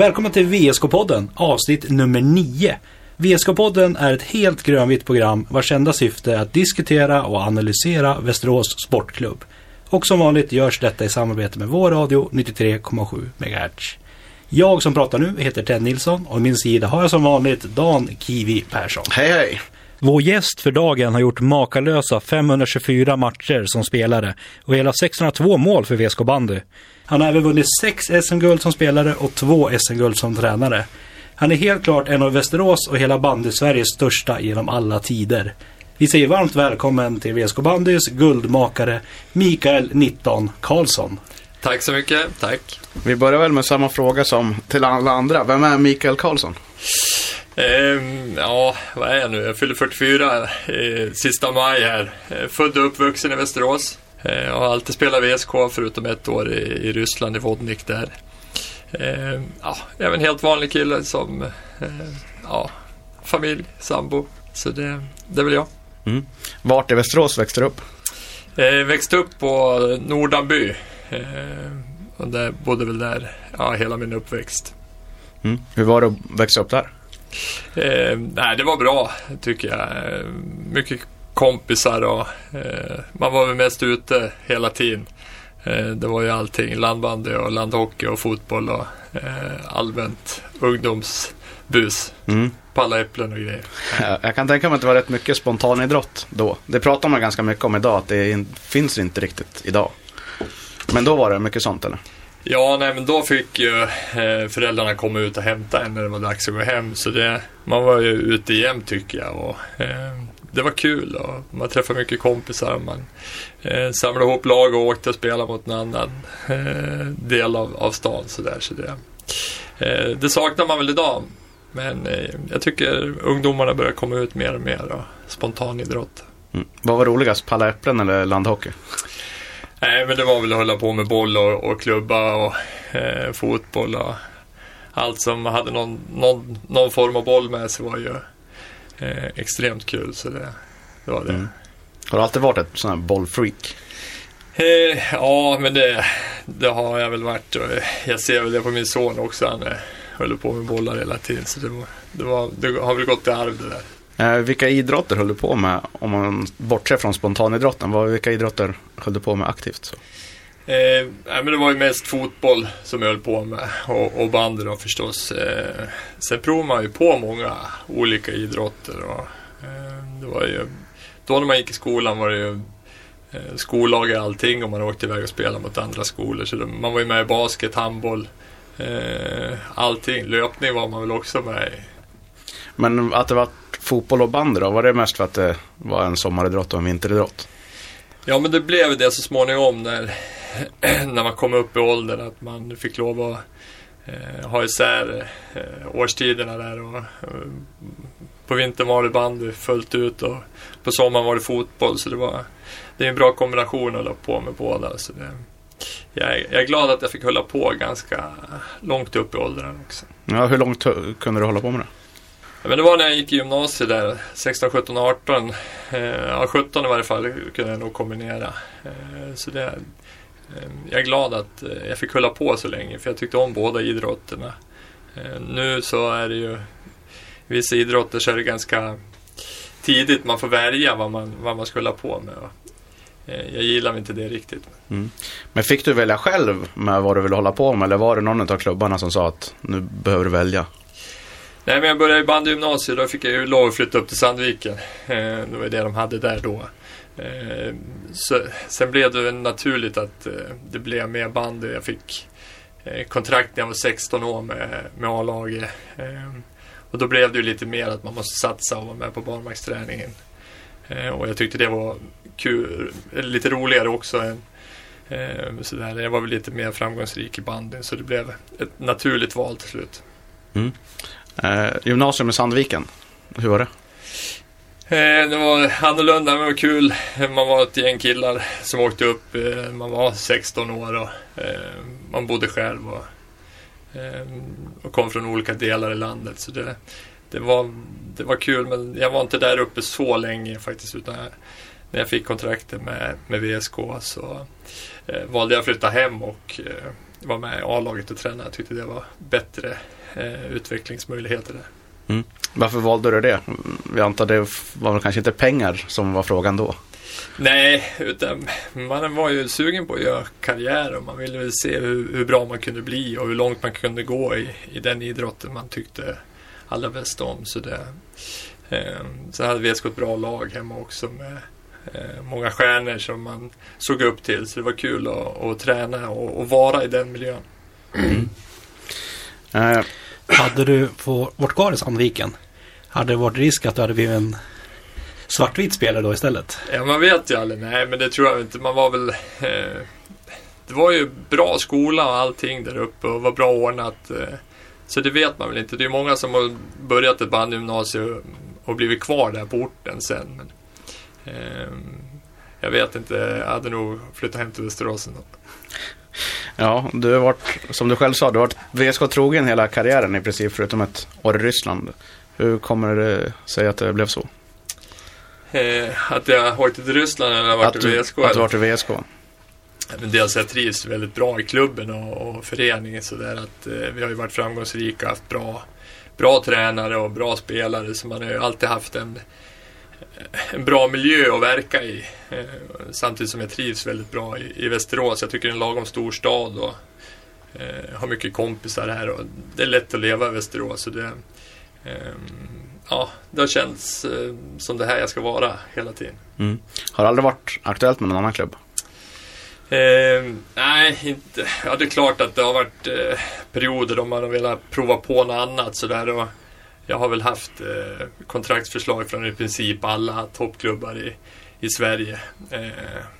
Välkommen till VSK-podden, avsnitt nummer 9. VSK-podden är ett helt grönvitt program vars enda syfte är att diskutera och analysera Västerås Sportklubb. Och som vanligt görs detta i samarbete med vår radio 93,7 MHz. Jag som pratar nu heter Ted Nilsson och min sida har jag som vanligt Dan Kiwi Persson. Hej hej! Vår gäst för dagen har gjort makalösa 524 matcher som spelare och hela 602 mål för VSK bandy. Han har även vunnit sex SM-guld som spelare och två SM-guld som tränare. Han är helt klart en av Västerås och hela bandy-Sveriges största genom alla tider. Vi säger varmt välkommen till VSK Bandys guldmakare Mikael 19 Karlsson. Tack så mycket, tack. Vi börjar väl med samma fråga som till alla andra. Vem är Mikael Karlsson? Ehm, ja, vad är jag nu? Jag fyller 44 eh, sista maj här. Eh, född och uppvuxen i Västerås. Eh, har alltid spelat VSK förutom ett år i, i Ryssland, i Vodnik där. Eh, ja, jag är en helt vanlig kille som, eh, ja, familj, sambo. Så det, det är väl jag. Mm. Vart i Västerås växte du upp? Eh, växte upp på Nordanby. Eh, och där, bodde väl där ja, hela min uppväxt. Mm. Hur var det att växa upp där? Eh, nej, det var bra tycker jag. Eh, mycket kompisar och eh, man var väl mest ute hela tiden. Eh, det var ju allting, landbandy och landhockey och fotboll och eh, allmänt ungdomsbus. Mm. På alla äpplen och grejer. Jag, kan tänka mig att det var rätt mycket spontanidrott då. Det pratar man ganska mycket om idag, att det in, finns inte riktigt idag. Men då var det mycket sånt eller? Ja, nej men då fick ju föräldrarna komma ut och hämta en när det var dags att gå hem. Så det, man var ju ute jämt tycker jag. Och, eh, det var kul och man träffade mycket kompisar. Man eh, samlade ihop lag och åkte och spelade mot en annan eh, del av, av stan. Så där, så det, eh, det saknar man väl idag. Men eh, jag tycker ungdomarna börjar komma ut mer och mer och spontanidrott. Mm. Vad var roligast, palla äpplen eller landhockey? Nej, men det var väl att hålla på med boll och, och klubba och eh, fotboll och allt som hade någon, någon, någon form av boll med sig var ju eh, extremt kul. Så det, det var det. Mm. Har du alltid varit ett sån här bollfreak? Eh, ja, men det, det har jag väl varit. Och jag ser väl det på min son också. Han eh, håller på med bollar hela tiden. Så det, var, det, var, det har väl gått i arv det där. Eh, vilka idrotter höll du på med, om man bortser från spontanidrotten? Vad, vilka idrotter höll du på med aktivt? Så? Eh, nej, men det var ju mest fotboll som jag höll på med och, och bandy då förstås. Eh, sen provade man ju på många olika idrotter. Och, eh, det var ju, då när man gick i skolan var det ju eh, skollag i allting och man åkte iväg och spelade mot andra skolor. Så det, man var ju med i basket, handboll, eh, allting. Löpning var man väl också med i. Men att det var fotboll och bandy då, var det mest för att det var en sommaridrott och en vinteridrott? Ja men det blev det så småningom när, när man kom upp i åldern att man fick lov att eh, ha isär eh, årstiderna där. Och, eh, på vintern var det bandy fullt ut och på sommaren var det fotboll. Så det var det är en bra kombination att hålla på med båda. Så det, jag, är, jag är glad att jag fick hålla på ganska långt upp i åldern också. Ja, hur långt kunde du hålla på med det? Ja, men det var när jag gick i gymnasiet där, 16, 17, 18. Eh, ja, 17 i varje fall kunde jag nog kombinera. Eh, så det, jag är glad att eh, jag fick hålla på så länge för jag tyckte om båda idrotterna. Eh, nu så är det ju, i vissa idrotter så är det ganska tidigt man får välja vad man, vad man ska hålla på med. Eh, jag gillar inte det riktigt. Mm. Men fick du välja själv med vad du ville hålla på med eller var det någon av klubbarna som sa att nu behöver du välja? Nej, men jag började i bandygymnasiet. Då fick jag ju lov att flytta upp till Sandviken. Det var det de hade där då. Eh, så, sen blev det naturligt att eh, det blev mer bandy. Jag fick eh, kontrakt när jag var 16 år med, med A-laget. Eh, och då blev det ju lite mer att man måste satsa och vara med på barmarksträningen. Eh, och jag tyckte det var kul, lite roligare också. Än, eh, så där. Jag var väl lite mer framgångsrik i bandyn så det blev ett naturligt val till slut. Mm. Eh, gymnasium i Sandviken, hur var det? Eh, det var annorlunda, men det var kul. Man var ett gäng killar som åkte upp. Eh, man var 16 år och eh, man bodde själv och, och, kom från olika delar i landet. Så det, det, var, det var kul, men jag var inte där uppe så länge faktiskt. Utan jag, när jag fick kontraktet med, med VSK så valde jag att flytta hem och vara med i A-laget och träna. Jag tyckte det var bättre utvecklingsmöjligheter där. Varför valde du det? Vi antar det var kanske inte pengar som var frågan då? Nej, utan man var ju sugen på att göra karriär och man ville väl se hur, hur bra man kunde bli och hur långt man kunde gå i, i den idrotten man tyckte allra bäst om. Så det, eh, sen hade VSK ett bra lag hemma också med eh, många stjärnor som man såg upp till. Så det var kul att, att träna och, och vara i den miljön. Eh, hade du fått varit kvar i Sandviken, hade det varit risk att du hade blivit en svartvit spelare då istället? Ja, man vet ju aldrig. Nej, men det tror jag inte. Man var väl... Eh, det var ju bra skola och allting där uppe och var bra ordnat. Eh, så det vet man väl inte. Det är många som har börjat ett bandgymnasium och blivit kvar där på orten sen. Men, eh, jag vet inte. Jag hade nog flyttat hem till Västerås ändå ja, du har varit, som du själv sa, du har varit VSK trogen hela karriären i princip, förutom ett år i Ryssland. Hur kommer det sig att det blev så? Eh, att jag har åkt till Ryssland eller varit att i du, VSK. att du eller? varit i VSK? Men dels jag trivs väldigt bra i klubben och, och föreningen sådär att eh, vi har ju varit framgångsrika, haft bra, bra tränare och bra spelare så man har ju alltid haft en, en bra miljö att verka i. Eh, samtidigt som jag trivs väldigt bra i, i Västerås. Jag tycker det är en lagom stor stad och eh, har mycket kompisar här och det är lätt att leva i Västerås. Så det, ehm, ja, det har känts eh, som det här jag ska vara hela tiden. Mm. Har det aldrig varit aktuellt med någon annan klubb? Eh, nej, inte. Ja, det är klart att det har varit eh, perioder då man har velat prova på något annat sådär. Och jag har väl haft eh, kontraktsförslag från i princip alla toppklubbar i, i Sverige. Eh,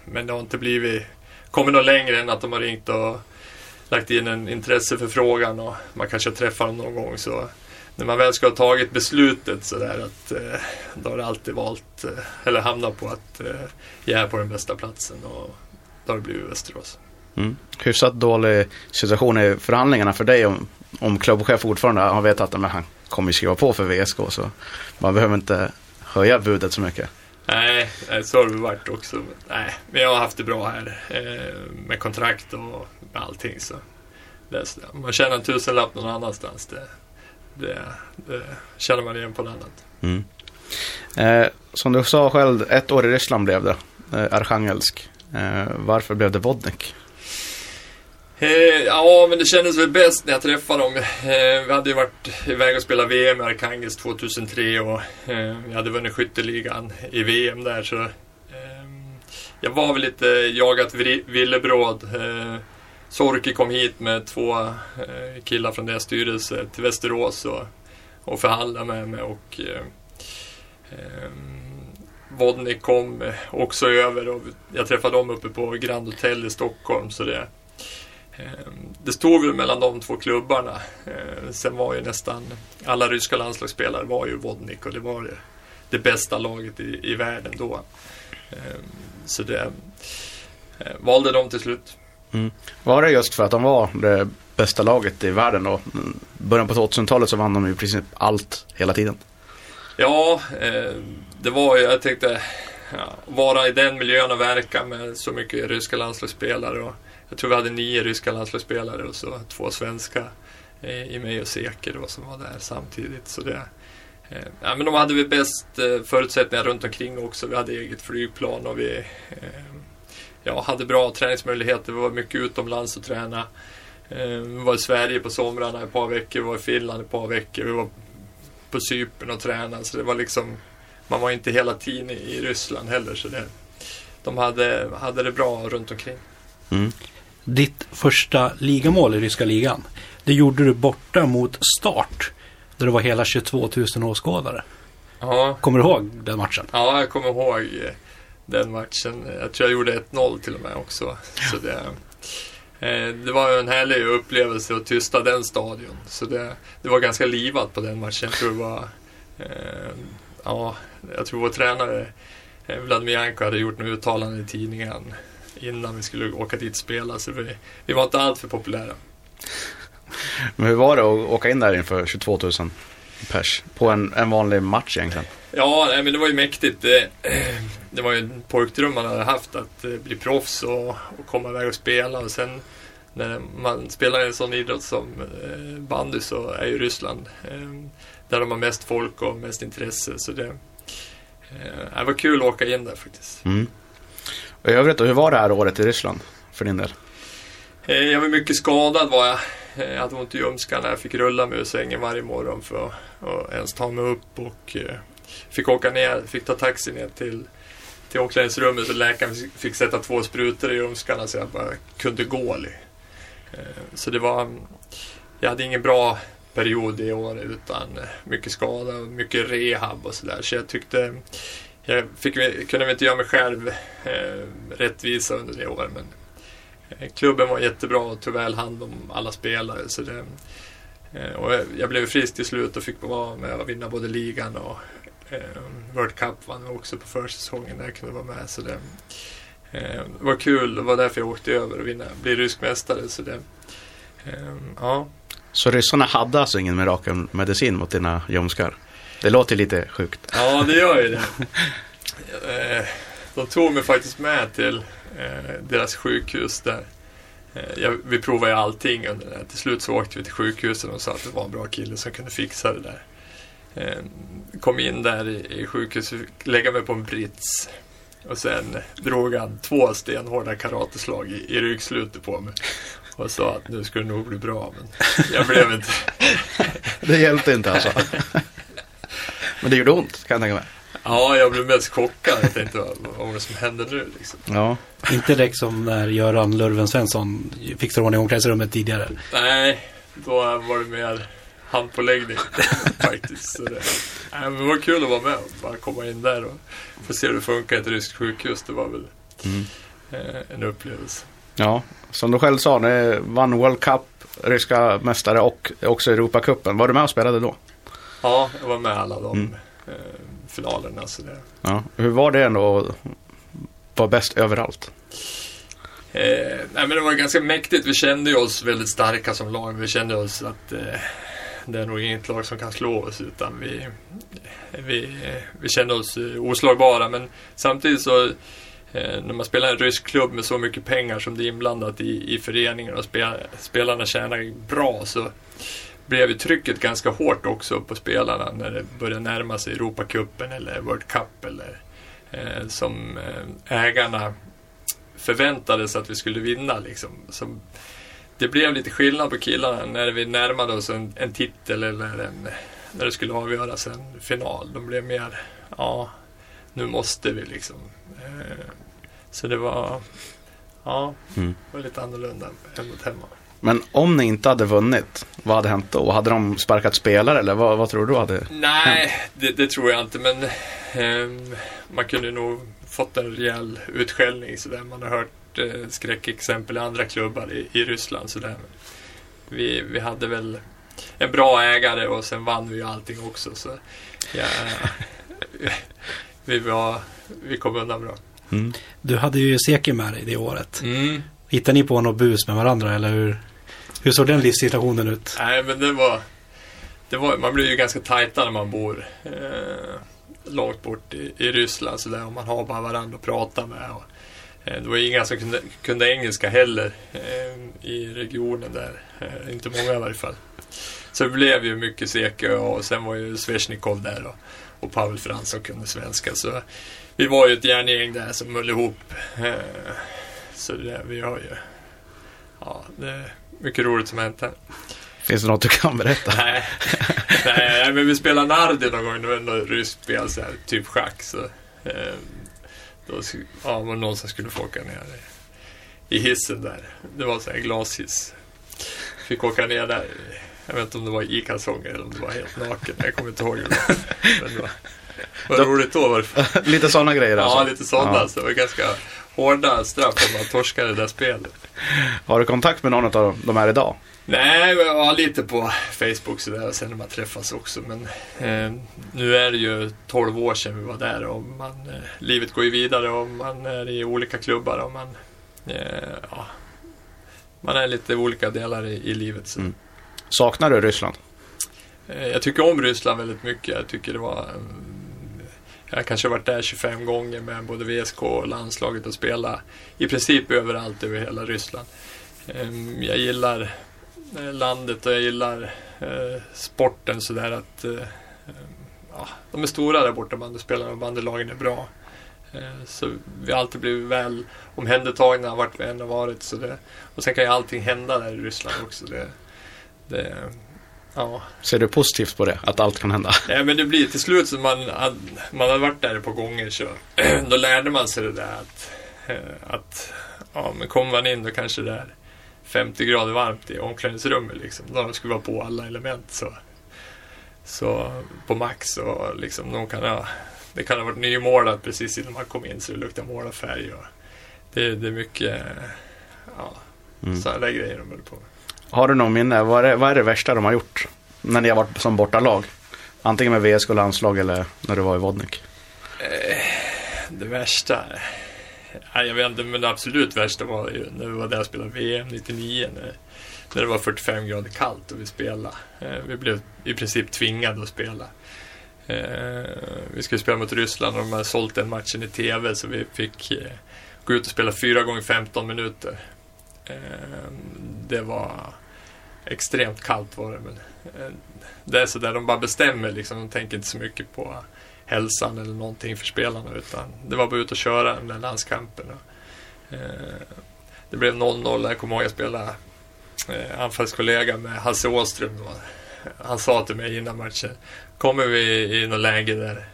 men det har inte blivit, kommit något längre än att de har ringt och lagt in en intresseförfrågan och man kanske träffar dem någon gång. Så när man väl ska ha tagit beslutet sådär att eh, då har det alltid valt, eh, eller hamnat på att eh, jag är på den bästa platsen. Och, då har det blivit Västerås. Mm. Hyfsat dålig situation i förhandlingarna för dig om, om klubbchef fortfarande har vetat att han kommer skriva på för VSK så man behöver inte höja budet så mycket. Nej, nej, så har det varit också. Men, nej, men jag har haft det bra här eh, med kontrakt och med allting. Så man tjänar en tusenlapp någon annanstans, det, det, det känner man igen på annat. Mm. Eh, som du sa själv, ett år i Ryssland blev det. Eh, Arkhangelsk. Eh, varför blev det Vodnik? Eh, ja, men det kändes väl bäst när jag träffade dem. Eh, vi hade ju varit iväg och spelat VM i Arkhangelsk 2003 och eh, vi hade vunnit skytteligan i VM där. Så, eh, jag var väl lite jagat villebråd. Eh, Sorki kom hit med två eh, killar från deras styrelse till Västerås och, och förhandlade med mig. Och, eh, ehm, Vodnik kom också över och jag träffade dem uppe på Grand Hotel i Stockholm. Så det, det stod väl mellan de två klubbarna. Eh, Sen var ju nästan alla ryska landslagsspelare var ju Vodnik och det var det, det bästa laget i, i världen då. Eh, Så det eh, valde de till slut. Var det just för att de var det bästa laget i världen då? Mm, början på 2000-talet så vann de ju i princip allt hela tiden. Ja, det var ju, jag tänkte ja, vara i den miljön och verka med så mycket ryska landslagsspelare. Och jag tror vi hade nio ryska landslagsspelare och så två svenska eh, i mig och Seker då som var där samtidigt. Så det, eh, ja, men de hade vi bäst eh, förutsättningar runt omkring också. Vi hade eget flygplan och vi eh, ja, hade bra träningsmöjligheter. Vi var mycket utomlands och träna. Eh, vi var i Sverige på somrarna ett par veckor, vi var i Finland ett par veckor. Vi var på Cypern och tränade. Så det var liksom, man var inte hela tiden i, i Ryssland heller. Så det, de hade, hade det bra runt omkring. Mm. Ditt första ligamål i ryska ligan, det gjorde du borta mot Start. Där det var hela 22 000 åskådare. Ja, Kommer du ihåg den matchen? ja, jag kommer ihåg eh, den matchen. Jag tror jag gjorde 1-0 till och med också. Så det, eh, det var en härlig upplevelse att tysta den stadion. Så det, det var ganska livat på den matchen. Jag tror det var, eh, ja, jag tror vår tränare Vladimir Janko hade gjort något uttalande i tidningen innan vi skulle åka dit och spela. Så vi, vi var inte alltför populära. Men hur var det att åka in där inför 22 000 pers på en, en vanlig match egentligen? Ja, nej, men det var ju mäktigt. Det, det var ju en pojkdröm man hade haft att eh, bli proffs och, och komma iväg och spela. Och sen när man spelar en sån idrott som eh, bandy så är ju Ryssland eh, där de har mest folk och mest intresse. Så det, det var kul att åka in där faktiskt. Mm. I övrigt, hur var det här året i Ryssland för din del? Eh, jag var mycket skadad var jag. Eh, jag hade ont i ljumskarna. Jag fick rulla mig ur sängen varje morgon för att, att ens ta mig upp och eh, fick åka ner, fick ta taxi ner till, till omklädningsrummet och läkaren fick sätta två sprutor i ljumskarna så jag bara kunde gå. Så det var, jag hade ingen bra period det året utan mycket skada och mycket rehab och sådär. Så jag tyckte jag fick, kunde väl inte göra mig själv eh, rättvisa under det året men eh, klubben var jättebra och tog väl hand om alla spelare. Så det, eh, och jag blev frisk till slut och fick vara med och vinna både ligan och eh, World Cup vann jag också på försäsongen när jag kunde vara med. Så det, eh, det var kul, det var därför jag åkte över och vinna, bli rysk mästare. Så det, eh, ja. Så ryssarna hade alltså ingen mirakelmedicin mot dina ljumskar? Det låter lite sjukt. Ja, det gör ju det. De tog mig faktiskt med till eh, deras sjukhus där. Eh, vi provade ju allting under det. Till slut så åkte vi till sjukhuset och sa att det var en bra kille som kunde fixa det där. Eh, kom in där i, sjukhuset, lägga mig på en brits. Och sen drog han två stenhårda karateslag i, i ryggslutet på mig. Och sa att nu skulle det nog bli bra. Men jag blev inte... det hjälpte inte alltså? men det gjorde ont kan jag tänka mig. Ja, jag blev mest chockad. Jag tänkte, vad, vad var det som hände nu liksom? Ja. Inte direkt som när Göran Lurven Svensson fixade ordning omklädningsrummet tidigare. Nej, då var det mer handpåläggning faktiskt. Så det, nej, men det var kul att vara med och bara komma in där och få se hur det funkar i ett ryskt sjukhus. Det var väl mm. eh, en upplevelse. Ja, som du själv sa, ni vann World Cup, ryska mästare och också Europacupen. Var du med och spelade då? Ja, jag var med alla de mm. eh, finalerna. Så det... ja. Hur var det ändå att vara bäst överallt? Eh, nej, men det var ganska mäktigt. Vi kände oss väldigt starka som lag. Vi kände oss att eh, det är nog inget lag som kan slå oss. Utan vi, vi, vi kände oss oslagbara. Men samtidigt så eh, när man spelar en rysk klubb med så mycket pengar som det är inblandat i, i föreningen och spel, spelarna tjänar bra så blev ju trycket ganska hårt också på spelarna när det började närma sig Europacupen eller World Cup eller eh, som eh, ägarna förväntade sig att vi skulle vinna. Liksom. Så det blev lite skillnad på killarna när vi närmade oss en, en titel eller en, när det skulle avgöras en final. De blev mer, ja, nu måste vi liksom. Eh, så det var, ja, mm. var lite annorlunda än mot hemma. Men om ni inte hade vunnit, vad hade hänt då? Hade de sparkat spelare eller vad, vad tror du hade Nej, det, det, tror jag inte. Men eh, man kunde nog fått en rejäl utskällning. Så där. Man har hört eh, skräckexempel i andra klubbar i, i Ryssland. Så där. Vi, vi hade väl en bra ägare och sen vann vi ju allting också. Så ja, vi, var, vi kom undan bra. Mm. Du hade ju Seki med dig det året. Mm. Hittade ni på något bus med varandra eller hur? Hur såg den livssituationen ut? Nej, men det var... Det var man blir ju ganska tajta när man bor eh, långt bort i, i Ryssland så där, och man har bara varandra att prata med. Och, eh, det var inga som kunde, kunde engelska heller eh, i regionen där. Eh, inte många i varje fall. Så det blev ju mycket Seke och sen var ju Svesjnikov där och, och Pavel Frans som kunde svenska. Så vi var ju ett järngäng där som höll ihop. Eh, så det, vi har ju... Ja, det mycket roligt som hänt här. Finns det något du kan berätta? nej, nej, men vi spelade Nardi någon gång. Det var något ryskt spel, så här, typ schack. Så, eh, då ja, var någon som skulle få åka ner i, i hissen där. Det var så här glashiss. Fick åka ner där. Jag vet inte om det var i kalsonger eller om det var helt naken. Jag kommer inte ihåg det var. Men det var, var det roligt då var det. lite sådana grejer alltså? Ja, lite sådana. Ja. Så det var ganska hårda straff om man torskar det där spelet. Har du kontakt med någon av de här idag? Nej, ja, lite på Facebook sådär och sen när man träffas också. Men eh, nu är det ju 12 år sedan vi var där och man, eh, livet går ju vidare och man är i olika klubbar och man, eh, ja, man är lite olika delar i, i livet. Så. Mm. Saknar du Ryssland? Eh, jag tycker om Ryssland väldigt mycket. Jag tycker det var jag kanske har varit där 25 gånger med både VSK och landslaget och spelat i princip överallt över hela Ryssland. Ehm, jag gillar eh, landet och jag gillar eh, sporten sådär att eh, ehm, ja, de är stora där borta bandyspelarna och bandylagen är bra. Ehm, så vi har alltid blivit väl omhändertagna vart vi än har varit. Så det, och sen kan ju allting hända där i Ryssland också. Det, det, ja. Ser du positivt på det? Att allt kan hända? Ja, men det blir till slut så man, man har varit där ett par gånger så då lärde man sig det där att, eh, att ja, men kommer man in då kanske det är 50 grader varmt i omklädningsrummet liksom. Då de skulle vara på alla element så, så på max och liksom de kan ha, det kan ha varit nymålat precis innan man kom in så det luktar målarfärg och det, det är mycket ja, mm. sådana där grejer de håller på med. Har du någon minne? Vad är, vad är det värsta de har gjort? När ni har varit som bortalag? Antingen med VSK landslag eller när du var i Vodnik? Eh, det värsta? Nej, jag vet inte, men det absolut värsta var ju när vi var där och spelade VM 99. När, när det var 45 grader kallt och vi spelade. Eh, vi blev i princip tvingade att spela. Eh, vi skulle spela mot Ryssland och de hade sålt den matchen i TV så vi fick gå ut och spela 4 gånger 15 minuter. Ehm, det var extremt kallt var det men ehm, det är sådär de bara bestämmer liksom. De tänker inte så mycket på hälsan eller någonting för spelarna utan det var bara ut och köra den där landskampen. Ehm, det blev 0-0 jag kommer ihåg jag spelade eh, anfallskollega med Hasse Åström. Han sa till mig innan matchen, kommer vi i något läge där,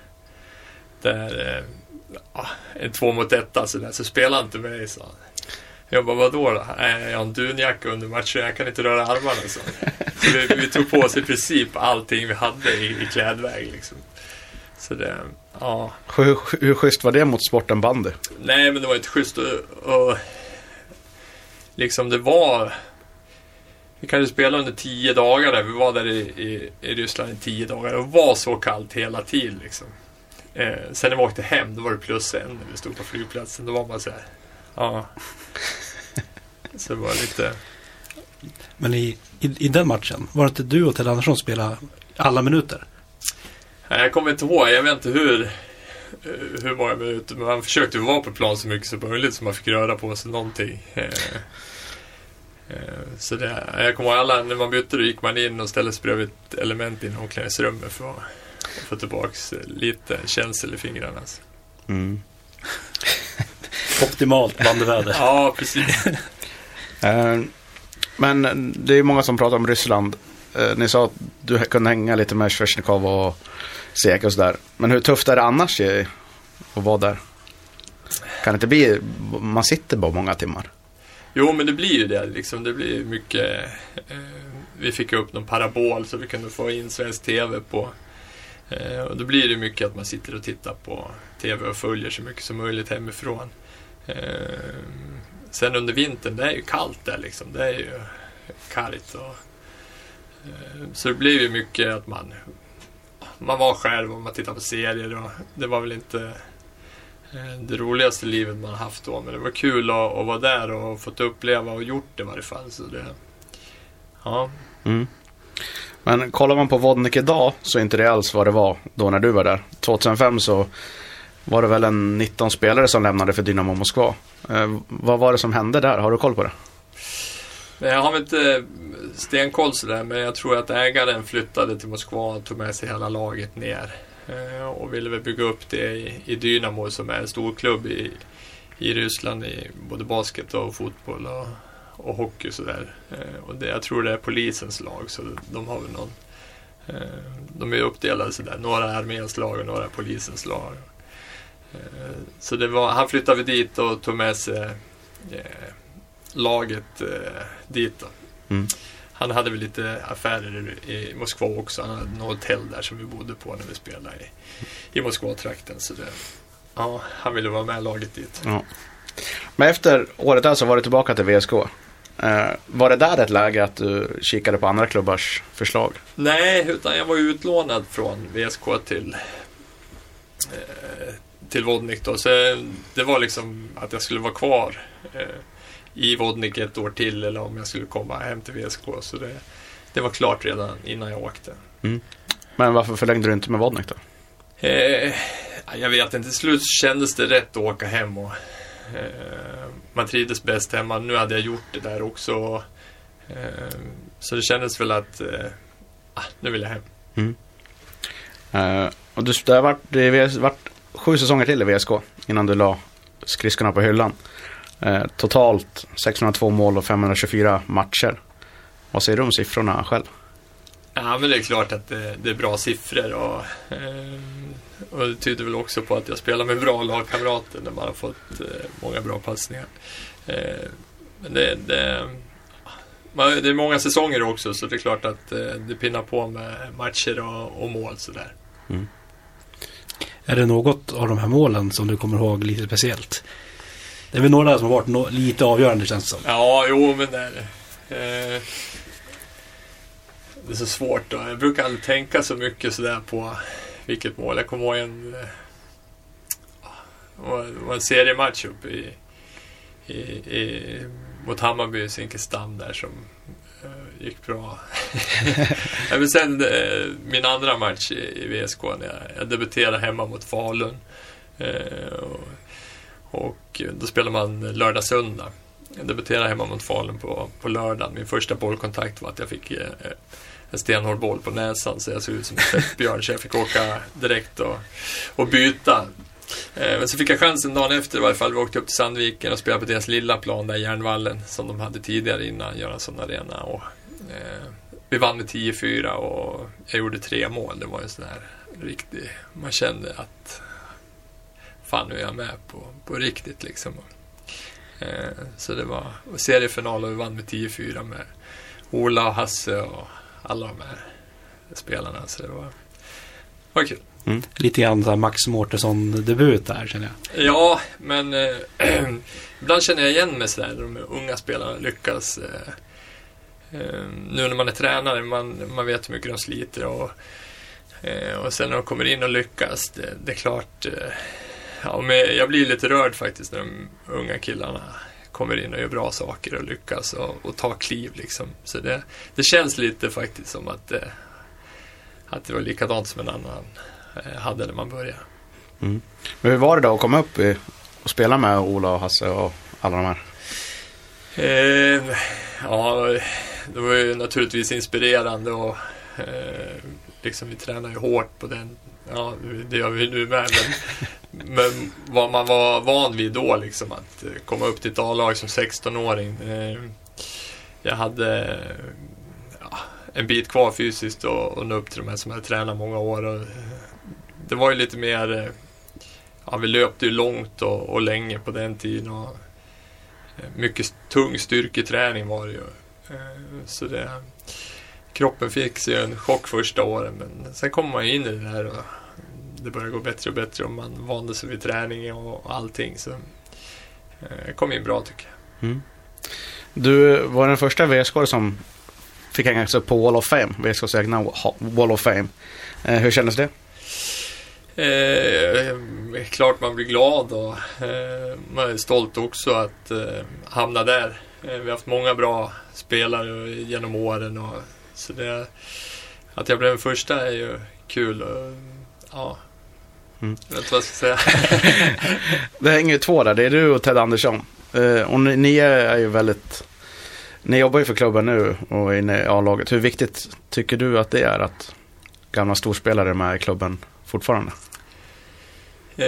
där eh, en två mot ett alltså, så spela inte mig, sa han. Jag bara, vadå då? Jag har en dunjacka under matchen, jag kan inte röra armarna. Så, så vi, vi, tog på oss i princip allting vi hade i, i klädväg. Liksom. Så det, ja. Hur, hur schysst var det mot sporten bandy? Nej, men det var inte schysst. Och, och, liksom det var... Vi kanske spelade under tio dagar där. Vi var där i, i, i Ryssland i tio dagar. Det var så kallt hela tiden. Liksom. Eh, sen när vi åkte hem, då var det plus en när vi stod på flygplatsen. Då var man så här, ja. Så det var lite... Men i, i, i den matchen, var det inte du och Ted Andersson spelade alla minuter? Jag kommer inte ihåg, jag vet inte hur, hur många minuter, men man försökte vara på plan så mycket som möjligt så man fick röra på sig någonting. Eh, eh, så det, jag kommer ihåg alla, när man bytte då gick man in och ställde sig bredvid ett element i omklädningsrummet för att få tillbaka lite känsel i fingrarna. Mm. Optimalt bandyväder. ja, precis. Eh, men det är många som pratar om Ryssland. Ni sa att du kunde hänga lite med Svesjnikov och Sek och sådär. Men hur tufft är det annars att vara där? Kan det inte bli, man sitter bara många timmar? Jo, men det blir ju det. Liksom. Det blir mycket. Eh, vi fick upp någon parabol så vi kunde få in svensk TV på. Eh, och då blir det mycket att man sitter och tittar på TV och följer så mycket som möjligt hemifrån. Eh, sen under vintern, det är ju kallt där liksom. Det är ju kargt. Och, eh, så det blev ju mycket att man man var själv och man tittade på serier. Och det var väl inte eh, det roligaste livet man haft då. Men det var kul att, att vara där och fått uppleva och gjort det i varje fall. Så det, ja. Mm. Men kollar man på Vodnik idag så är inte det alls vad det var då när du var där. 2005 så var det väl en 19 spelare som lämnade för Dynamo Moskva. Eh, vad var det som hände där? Har du koll på det? Jag har väl inte eh, stenkoll sådär, men jag tror att ägaren flyttade till Moskva och tog med sig hela laget ner. Eh, och ville väl bygga upp det i, i Dynamo som är en stor klubb i, i Ryssland i både basket och fotboll och, och hockey sådär. Eh, och det, jag tror det är polisens lag så de har väl någon eh, de är uppdelade sådär. Några är arméns lag och några är polisens lag. Så var, han flyttade dit och tog med sig laget eh, dit. Mm. Han hade väl lite affärer i Moskva också. Han hade något hotell där som vi bodde på när vi spelade i, i Moskva-trakten. Så det, ja, han ville vara med laget dit. Ja. Men efter året där så var du tillbaka till VSK. Eh, var det där ett läge att du kikade på andra klubbars förslag? Nej, utan jag var utlånad från VSK till, eh, till Vodnik då. Så det var liksom att jag skulle vara kvar. Eh, i Vodnik ett år till eller om jag skulle komma hem till VSK. Så det, det var klart redan innan jag åkte. Mm. Men varför förlängde du inte med Vodnik då? Eh, jag vet inte, till slut kändes det rätt att åka hem och, eh, man trivdes bäst hemma. Nu hade jag gjort det där också. Eh, så det kändes väl att eh, ah, nu vill jag hem. Eh, och du, det har varit, det har varit sju säsonger till i VSK innan du la skridskorna på hyllan. Eh, totalt 602 mål och 524 matcher. Vad säger du om siffrorna själv? Ja, men det är klart att det, det är bra siffror och, eh, och det tyder väl också på att jag spelar med bra lagkamrater när man har fått eh, många bra passningar. Eh, men det, det, man, det är många säsonger också så det är klart att eh, det pinnar på med matcher och, och mål sådär. Är det något av de här målen som du kommer ihåg lite speciellt? Det är väl några som har varit no- lite avgörande känns det som. Ja, jo men det är det. Eh, det är så svårt då. Jag brukar aldrig tänka så mycket sådär på vilket mål. Jag kommer ihåg en, eh, det var- en seriematch uppe i, i, i, mot Hammarby, Zinkensdamm där som gick bra. men sen eh, min andra match i, VSK när jag, debuterade hemma mot Falun. Eh, och, då spelar man lördag-söndag. Jag debuterade hemma mot Falun på, på lördagen. Min första bollkontakt var att jag fick eh, en stenhård boll på näsan så jag såg ut som en tvättbjörn så jag fick åka direkt och, och byta. Men så fick jag chansen dagen efter i varje fall. Vi åkte upp till Sandviken och spelade på deras lilla plan där, Järnvallen, som de hade tidigare innan Göransson Arena. Och, vi vann med 10-4 och jag gjorde tre mål. Det var en sån här riktig... Man kände att fan nu är jag med på, på riktigt liksom. Eh, så det var seriefinal och vi vann med 10-4 med Ola och Hasse och alla de här spelarna. Så det var, var kul. Lite grann så Max Mårtensson-debut där känner jag. Ja, men eh, ibland känner jag igen mig sådär när de unga spelarna lyckas. Eh, eh, nu när man är tränare, man, man vet hur mycket de sliter och, eh, och sen när de kommer in och lyckas, det, det är klart. Eh, ja, men jag blir lite rörd faktiskt när de unga killarna kommer in och gör bra saker och lyckas och, och tar kliv liksom. Så det, det känns lite faktiskt som att, eh, att det var likadant som en annan eh, hade när man började. Men hur var det då att komma upp och spela med Ola och Hasse och alla de här? Eh, ja, det var ju naturligtvis inspirerande och eh, liksom vi tränar ju hårt på den. Ja, det gör vi nu med. Men, men vad man var van vid då liksom att komma upp till ett A-lag som 16-åring. Eh, jag hade ja, en bit kvar fysiskt och, och nå upp till de här som jag tränat många år. Och, eh, det var ju lite mer, eh, ja vi löpte ju långt och, och länge på den tiden. Och, Eh, mycket tung styrketräning var det ju. Eh, Så det, kroppen fick sig en chock första åren men sen kom man in i det där och det började gå bättre och bättre och man vande sig vid träning och allting. Så eh, det kom in bra tycker jag. Du var den första VSK som fick hänga sig på Wall of Fame, VSKs egna Wall of Fame. Eh, hur kändes det? Eh, klart man blir glad och eh, man är stolt också att eh, hamna där. Eh, vi har haft många bra spelare genom åren och så det, att jag blev den första är ju kul. Och, ja, Mm. jag vet inte vad jag ska säga. Det hänger ju två där, det är du och Ted Andersson. Eh, och ni, ni är ju väldigt... Ni jobbar ju för klubben nu och är inne i A-laget. Hur viktigt tycker du att det är att gamla storspelare är med i klubben fortfarande? Eh,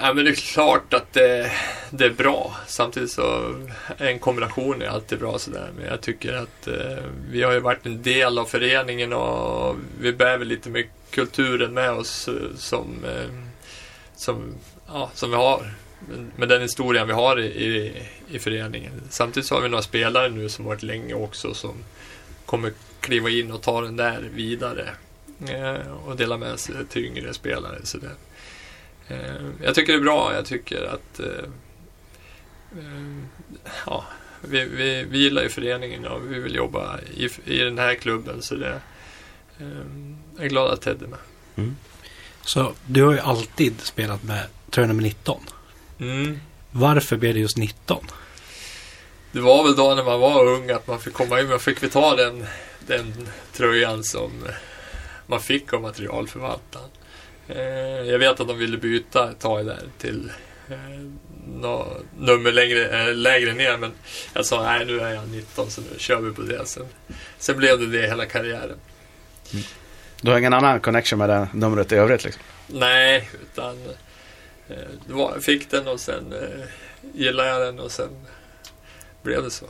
ja, men det är klart att det, det är bra. Samtidigt så en kombination är alltid bra sådär. Men jag tycker att eh, vi har ju varit en del av föreningen och vi bär väl lite med kulturen med oss eh, som, eh, som, ja, som vi har. Med den historien vi har i, i, i föreningen. Samtidigt så har vi några spelare nu som varit länge också som kommer kliva in och ta den där vidare. Eh, och dela med sig till yngre spelare. Så det, eh, jag tycker det är bra. Jag tycker att eh, ja, vi, vi, vi gillar ju föreningen och vi vill jobba i, i den här klubben. Så det, eh, jag är glad att Ted är med. Så du har ju alltid spelat med tröja nummer 19. Mm. Varför blev det just 19? Det var väl då när man var ung att man fick komma in. Man fick vi ta den, den tröjan som man fick av materialförvaltaren. Eh, jag vet att de ville byta ett tag där till eh, nå nummer längre, äh, lägre ner. Men jag sa nej nu är jag 19 så nu kör vi på det. Sen, sen blev det det hela karriären. Du har ingen annan connection med det numret i övrigt liksom? Nej, utan eh, jag fick den och sen eh, gillade jag den och sen blev det så.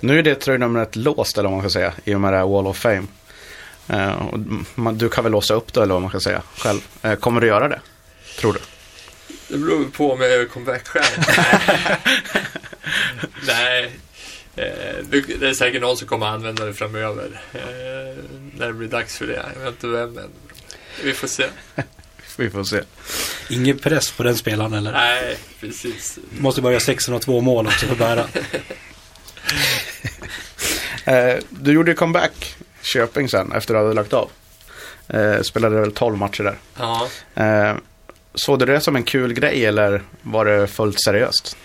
Nu är det tröjnumret låst eller vad man ska säga i och med det här Wall of Fame. Eh, man, du kan väl låsa upp det eller vad man ska säga själv. Eh, kommer du göra det? Tror du? Det beror på om jag gör comeback själv. Nej. Eh, det är säkert någon som kommer använda det framöver. Eh, när det blir dags för det. Jag vet inte vem än. Vi får se. Vi får se. Ingen press på den spelaren eller? Nej, precis. Måste bara göra 602 mål också för att bära. Eh, du gjorde comeback Köping sen efter att du hade lagt av. Spelade väl 12 matcher där. Ja. Såg du det som en kul grej eller var det fullt seriöst?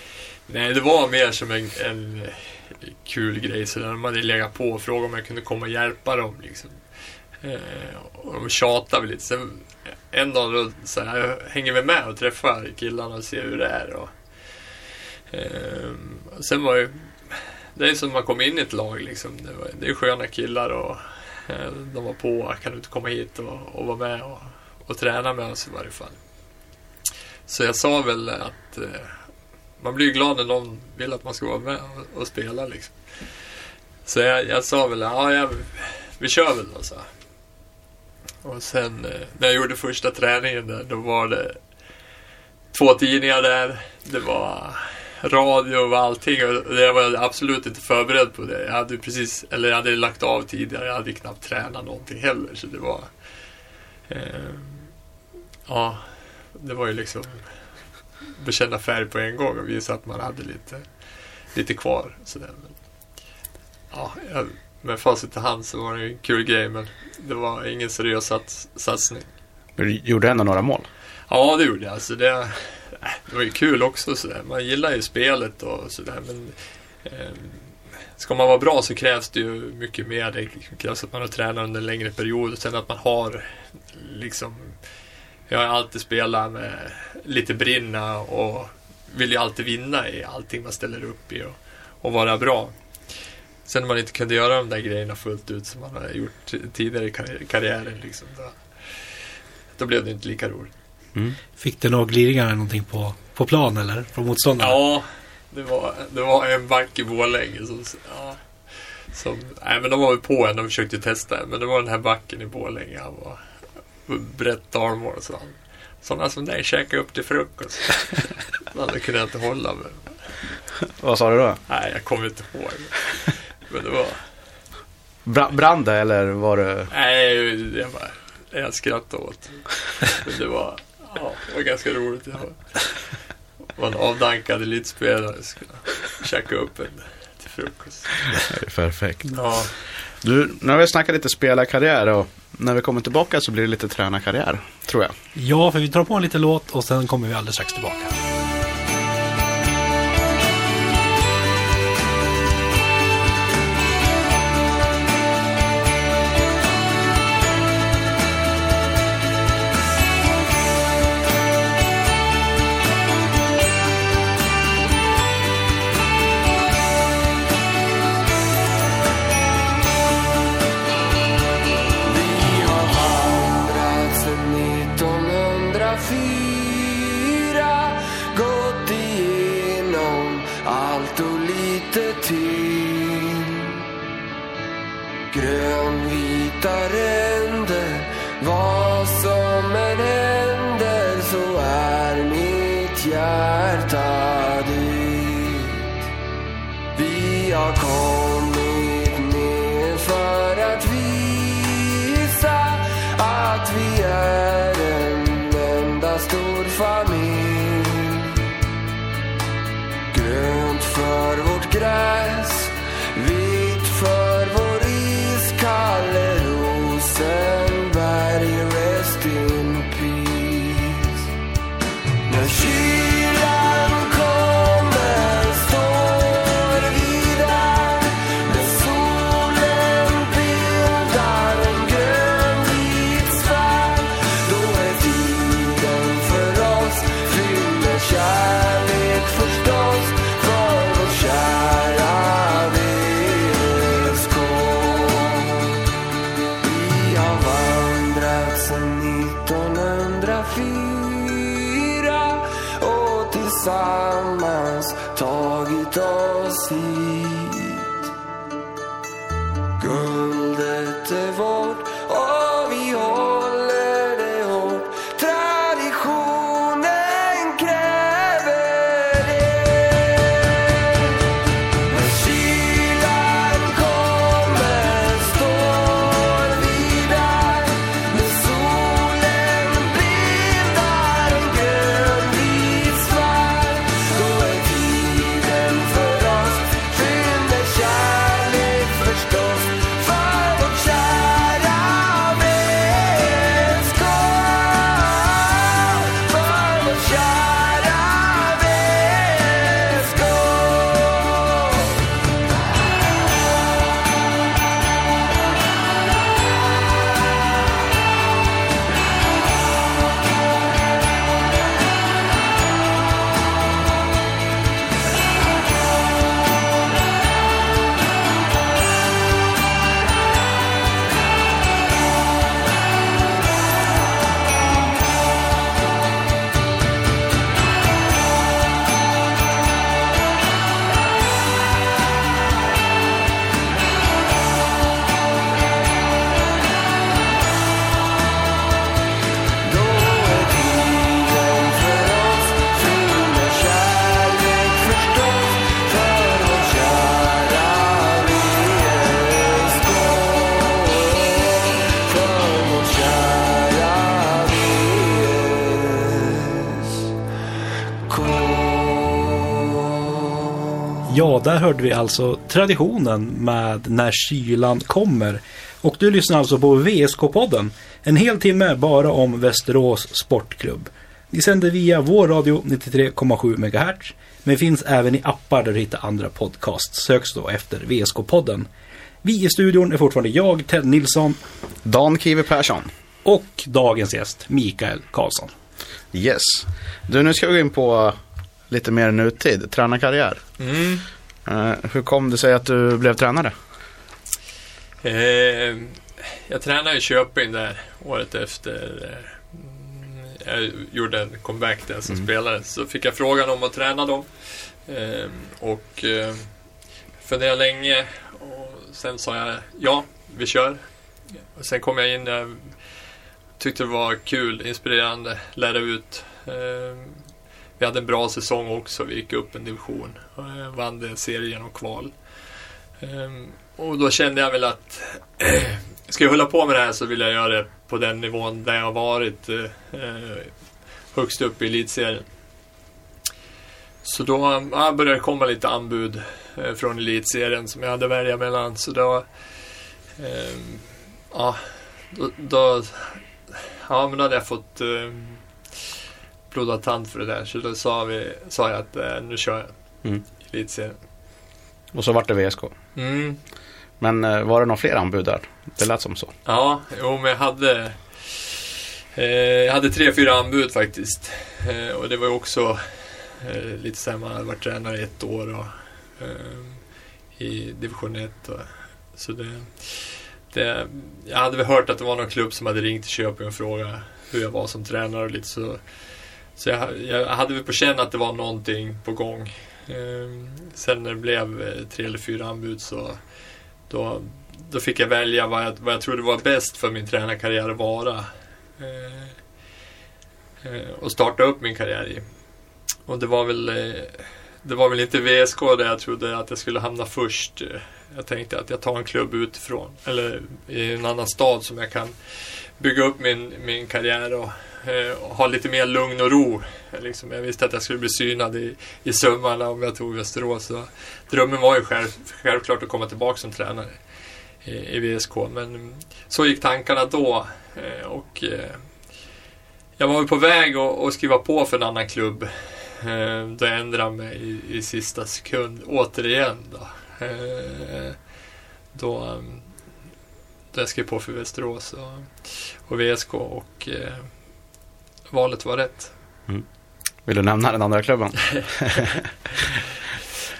Nej, det var mer som en, en eh, kul grej. Så de hade legat på och frågat om jag kunde komma och hjälpa dem. Liksom. Eh, och de tjatade väl lite. Sen, en dag då, så här, jag hänger vi med och träffar killarna och ser hur det är. Och, eh, och sen var ju, det är som man kom in i ett lag liksom. Det, var, det är sköna killar och eh, de var på. Kan du inte komma hit och, och vara med och, och träna med oss i varje fall. Så jag sa väl att eh, man blir ju glad när någon vill att man ska vara med och, och spela liksom. Så jag, jag sa väl, ja, jag, vi kör väl då, så. Och sen eh, när jag gjorde första träningen där, då var det två tidningar där. Det var radio och allting och jag var absolut inte förberedd på det. Jag hade precis, eller jag hade lagt av tidigare. Jag hade knappt tränat någonting heller. Så det var... Eh, ja, det var ju liksom bekänna färg på en gång och visa att man hade lite, lite kvar. Sådär. Men, ja, med facit i hand så var det ju en kul grej men det var ingen seriös sats, satsning. Du gjorde ändå några mål. Ja, det gjorde jag. Alltså det, det var ju kul också. Sådär. Man gillar ju spelet och sådär. Men eh, ska man vara bra så krävs det ju mycket mer. Det krävs att man har tränat under en längre period. Och sen att man har liksom... Jag har alltid spelat med lite brinna och vill ju alltid vinna i allting man ställer upp i och, och vara bra. Sen när man inte kunde göra de där grejerna fullt ut som man har gjort tidigare i karri- karriären. Liksom, då, då blev det inte lika roligt. Fick du några gliringar eller någonting på, på plan eller? Från motståndaren? Ja, det var, det var en back i Borlänge som... Ja, som nej, men de var väl på en. De försökte testa Men det var den här backen i Borlänge. Han var brett armar och så. Han, Sådana som dig käkade upp till frukost. Det kunde jag inte hålla med. Vad sa du då? Nej, jag kommer inte ihåg. Men det var... Bra- brann det eller var det... Nej, det var... Jag skrattade åt. Men det var... Ja, det var ganska roligt. Jag var, en avdankad elitspelare. Skulle käka upp en till frukost. Perfekt. Ja. Du, nu har vi snackat lite spelarkarriär och när vi kommer tillbaka så blir det lite tränarkarriär, tror jag. Ja, för vi drar på en liten låt och sen kommer vi alldeles strax tillbaka. Ja, där hörde vi alltså traditionen med När kylan kommer. Och du lyssnar alltså på VSK-podden. En hel timme bara om Västerås Sportklubb. Vi sänder via vår radio 93,7 MHz. Men finns även i appar där du hittar andra podcasts. Söks då efter VSK-podden. Vi i studion är fortfarande jag, Ted Nilsson Dan Kiwi Persson. och dagens gäst, Mikael Karlsson. Yes. Du, nu ska vi gå in på lite mer nutid, tränarkarriär. Mm. Eh, hur kom det sig att du blev tränare? Eh, jag tränade i Köping där året efter. eh, mm, Jag gjorde en comeback där som spelare. Så fick jag frågan om att träna dem. Eh, och eh, funderade länge. Och sen sa jag ja, vi kör. Och sen kom jag in. Jag tyckte det var kul, inspirerande, lära ut. Eh, vi hade en bra säsong också. Vi gick upp en division. Eh, vann den serien och kval. Ehm, och då kände jag väl att ska jag hålla på med det här så vill jag göra det på den nivån där jag har varit eh, eh högst upp i elitserien. Så då ja, började det komma lite anbud eh, från elitserien som jag hade att välja mellan. Så då, ehm, ja, då, då, ja, men då hade jag fått eh, blodad tand för det där. Så då sa, vi, sa jag att eh, nu kör jag Mm. elitserien. Och så vart det VSK. Mm. Men eh, var det några fler anbud där? Det lät som så. Ja, jo, men jag hade... Eh, jag hade tre, fyra anbud faktiskt. Eh, och det var ju också eh, lite så här, man hade varit tränare i ett år och, eh, i division 1. Och, så det, det, jag hade väl hört att det var någon klubb som hade ringt till Köping och frågat hur jag var som tränare och lite så. Så jag, jag hade väl på känn att det var någonting på gång. Eh, sen när det blev eh, tre eller fyra anbud så då, då fick jag välja vad jag, vad jag trodde var bäst för min tränarkarriär att vara. Eh, eh, och starta upp min karriär i. Och det var väl eh, det var väl inte VSK där jag trodde att jag skulle hamna först. Jag tänkte att jag tar en klubb utifrån. Eller i en annan stad som jag kan bygga upp min, min karriär och, eh, ha lite mer lugn och ro. Liksom, jag visste att jag skulle bli synad i, i sömmarna om jag tog Västerås. Så drömmen var ju själv, självklart att komma tillbaka som tränare i, i VSK. Men så gick tankarna då. Eh, och eh, jag var på väg att, skriva på för en annan klubb. Eh, då jag ändrade mig i, i sista sekund återigen. Då, eh, då, eh, då jag skrev på för Västerås och, och VSK och valet var rätt. Vill du nämna den andra klubben?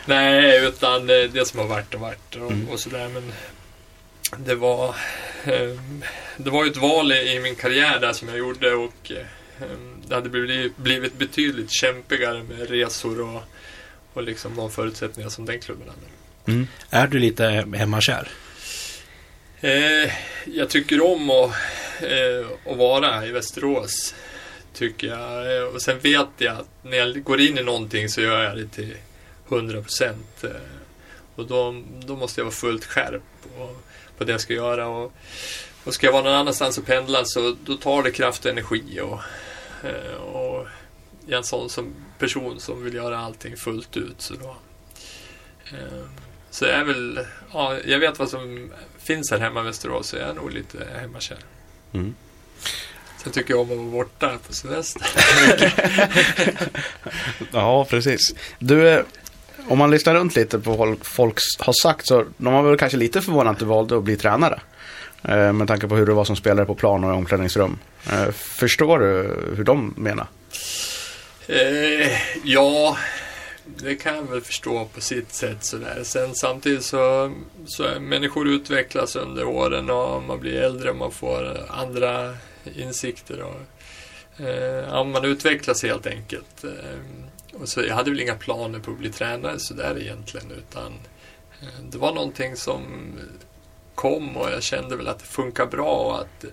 Nej, utan det, det som har varit och varit och, Mm. och sådär. Men det var, eh, det var ju ett val i, min karriär där som jag gjorde och eh, det hade blivit, blivit betydligt kämpigare med resor och, och liksom de förutsättningar som den klubben hade. Mm. Är du lite hemmakär? Eh, jag tycker om att, eh, att vara i Västerås. Tycker jag. Eh, och sen vet jag att när jag går in i någonting så gör jag det till 100 procent. Eh, och då, då måste jag vara fullt skärp på, på det jag ska göra. Och, och ska jag vara någon annanstans och pendla så då tar det kraft och energi. Och, eh, och jag är en sån som person som vill göra allting fullt ut. Så då, så jag är väl, ja, jag vet vad som finns här hemma i Västerås så jag är nog lite hemmakär. Mm. Sen tycker jag om att vara borta på semester. Ja, precis. Du, eh, om man lyssnar runt lite på vad folk har sagt så de var väl kanske lite förvånade att du valde att bli tränare. Eh, Med tanke på hur du var som spelare på plan och i omklädningsrum. Eh, Förstår du hur de menar? Eh, ja, det kan jag väl förstå på sitt sätt sådär. Sen samtidigt så, så är människor utvecklas under åren och man blir äldre och man får andra insikter. Och, eh, ja, man utvecklas helt enkelt. Eh, och så jag hade väl inga planer på att bli tränare sådär egentligen utan eh, det var någonting som kom och jag kände väl att det funkar bra och att,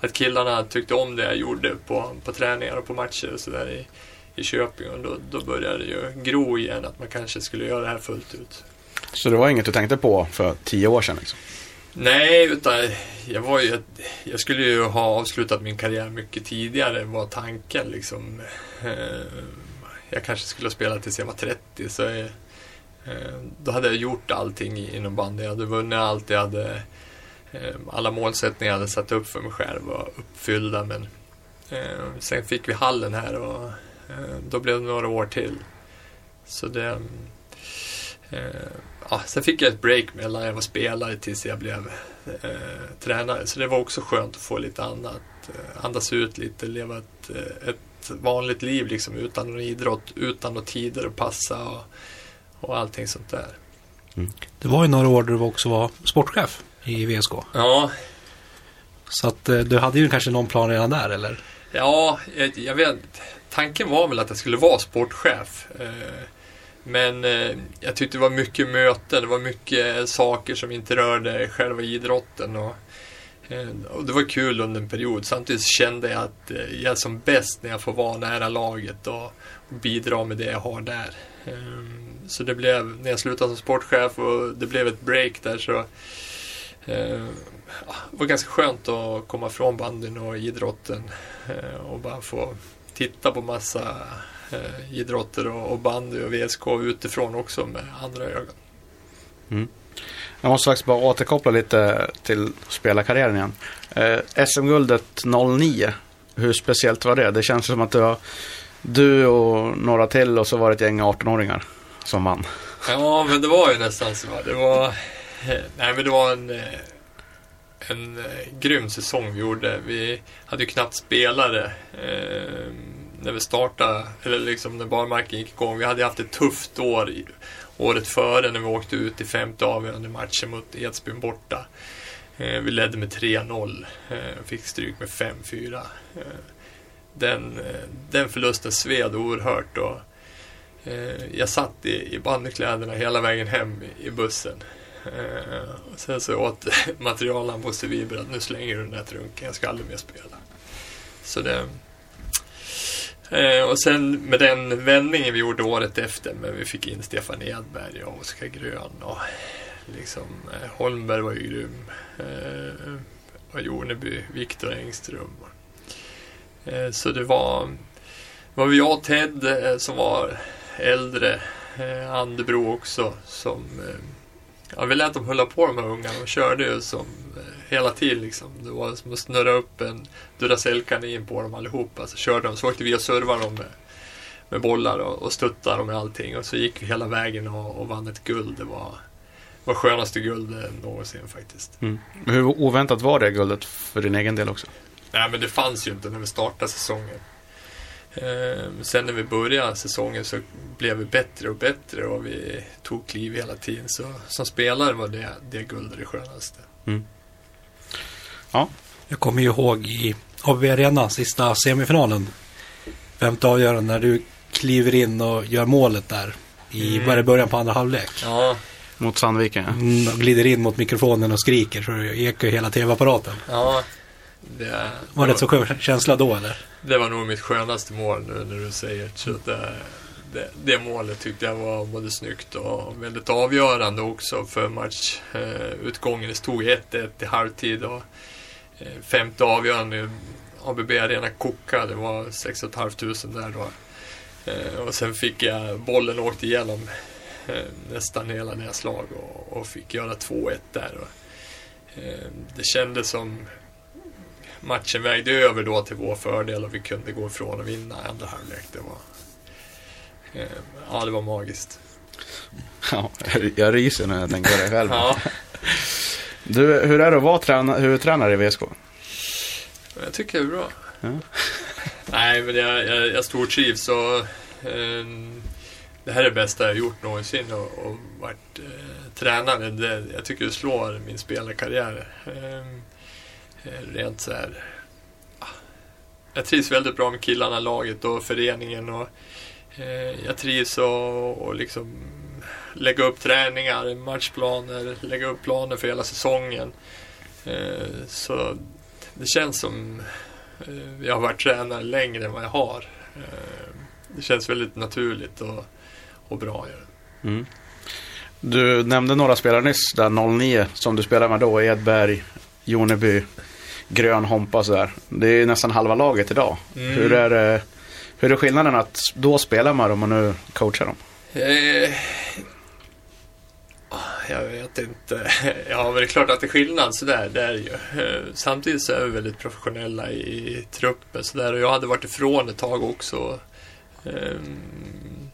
att killarna tyckte om det jag gjorde på, på träningar och på matcher och sådär i, i Köping och då, då började det ju gro igen att man kanske skulle göra det här fullt ut. Så det var inget du tänkte på för tio år sedan? Liksom. Nej, utan jag var ju, jag skulle ju ha avslutat min karriär mycket tidigare var tanken liksom. Eh, jag kanske skulle ha spelat tills jag var 30 så jag, då hade jag gjort allting inom bandy. Jag hade vunnit allt, jag hade alla målsättningar jag hade satt upp för mig själv var uppfyllda men sen fick vi hallen här och då blev det några år till. Så det ja, sen fick jag ett break mellan jag var spelare tills jag blev eh, tränare. Så det var också skönt att få lite annat. Eh, andas ut lite, leva ett, eh, ett vanligt liv liksom utan någon idrott, utan några tider att passa och, och allting sånt där. Det var ju några år där du också var sportchef i VSK. Ja, Så att eh, du hade ju kanske någon plan redan där, eller? Ja, jag, jag vet. Tanken var väl att jag skulle vara sportchef. Eh, men eh, jag tyckte det var mycket möten, det var mycket saker som inte rörde själva idrotten. Och, eh, och det var kul under en period. Samtidigt kände jag att eh, jag är som bäst när jag får vara nära laget och, och bidra med det jag har där. Eh, Så det blev, när jag slutade som sportchef och det blev ett break där så eh, det var ganska skönt att komma från bandyn och idrotten eh, och bara få titta på massa eh, idrotter och, och bandy och VSK utifrån också med andra ögon. Jag måste faktiskt bara återkoppla lite till spelarkarriären igen. Eh, SM-guldet 09, hur speciellt var det? Det känns som att du, har, du och några till och så var det ett gäng 18-åringar som vann. Ja, men det var ju nästan så. Det var, eh, nej, men det var en, eh, en eh, grym säsong vi gjorde. Vi hade ju knappt spelare eh, när vi startade, eller liksom när barmarken gick igång. Vi hade haft ett tufft år året före när vi åkte ut i femte avgörande matchen mot Edsbyn borta. Eh, vi ledde med 3-0, eh, fick stryk med 5-4. Eh, den, den förlusten sved oerhört. Och, jag satt i, i bandykläderna hela vägen hem i, i bussen. Eh, och sen så åt materialen på Civiber att nu slänger du den där trunken, jag ska aldrig mer spela. Så det... Eh, och sen med den vändningen vi gjorde året efter, men vi fick in Stefan Edberg och Oskar Grön och liksom eh, Holmberg var ju grym. Eh, och Joneby, Viktor Engström. Eh, så det var, var vi jag och Ted eh, som var äldre eh, Andebro också som eh, ja, vi lät dem hålla på de här ungarna. De körde ju som hela tiden liksom. Det var som att snurra upp en Duracell-kanin på dem allihopa. Så körde de, så åkte vi och servade dem med, med bollar och, och stöttade dem med allting. Och så gick vi hela vägen och, och vann ett guld. Det var, var skönaste guldet någonsin faktiskt. Mm. Hur oväntat var det guldet för din egen del också? Nej men det fanns ju inte när vi startade säsongen. Ehm, sen när vi började säsongen så blev vi bättre och bättre och vi tog kliv hela tiden. Så som spelare var det, det guldet det skönaste. Jag kommer ju ihåg i ABB Arena, sista semifinalen. Femte avgörande när du kliver in och gör målet där. I Mm. början på andra halvlek. Ja, Mot Sandviken, ja. Mm, och glider in mot mikrofonen och skriker så det ekar hela tv-apparaten. ja. Det, Var det så skön känsla då eller? det var nog mitt skönaste mål nu när du säger så det, det, det målet tyckte jag var både snyggt och väldigt avgörande också för matchutgången. det stod 1-1 i halvtid och eh, femte avgörande ABB Arena kokade. Det var 6 500 där då. Eh, och sen fick jag bollen åkt igenom eh, nästan hela deras slag och, och fick göra 2-1 där. Och, eh, det kändes som matchen vägde över då till vår fördel och vi kunde gå ifrån och vinna i andra halvlek. Det var, eh, ja, det var magiskt. ja. Jag ryser när jag tänker på det själv. Ja, Du, hur är det att vara träna, huvudtränare i VSK? jag tycker det är bra. Ja. Nej, men jag, jag, jag stortrivs och eh, det här är det bästa jag gjort någonsin och, och varit eh, tränare. Det, jag tycker det slår min spelarkarriär. Eh, eh, rent så här. ah, Jag trivs väldigt bra med killarna, laget och föreningen och eh, jag trivs och, och liksom lägga upp träningar, matchplaner, lägga upp planer för hela säsongen. Eh, så det känns som eh, jag har varit tränare längre än vad jag har. Eh, det känns väldigt naturligt och, och bra. Mm. Du nämnde några spelare nyss, där 09 som du spelade med då, Edberg, Joneby, Grön, Hompa så där. Det är nästan halva laget idag. Mm. Hur, är, det- hur är skillnaden att då spela med dem och nu coacha dem? Eh, jag vet inte. Ja, men det är klart att det är skillnad sådär. Det är ju. Eh, samtidigt så är vi väldigt professionella i, i truppen sådär. Och jag hade varit ifrån ett tag också. Ehm,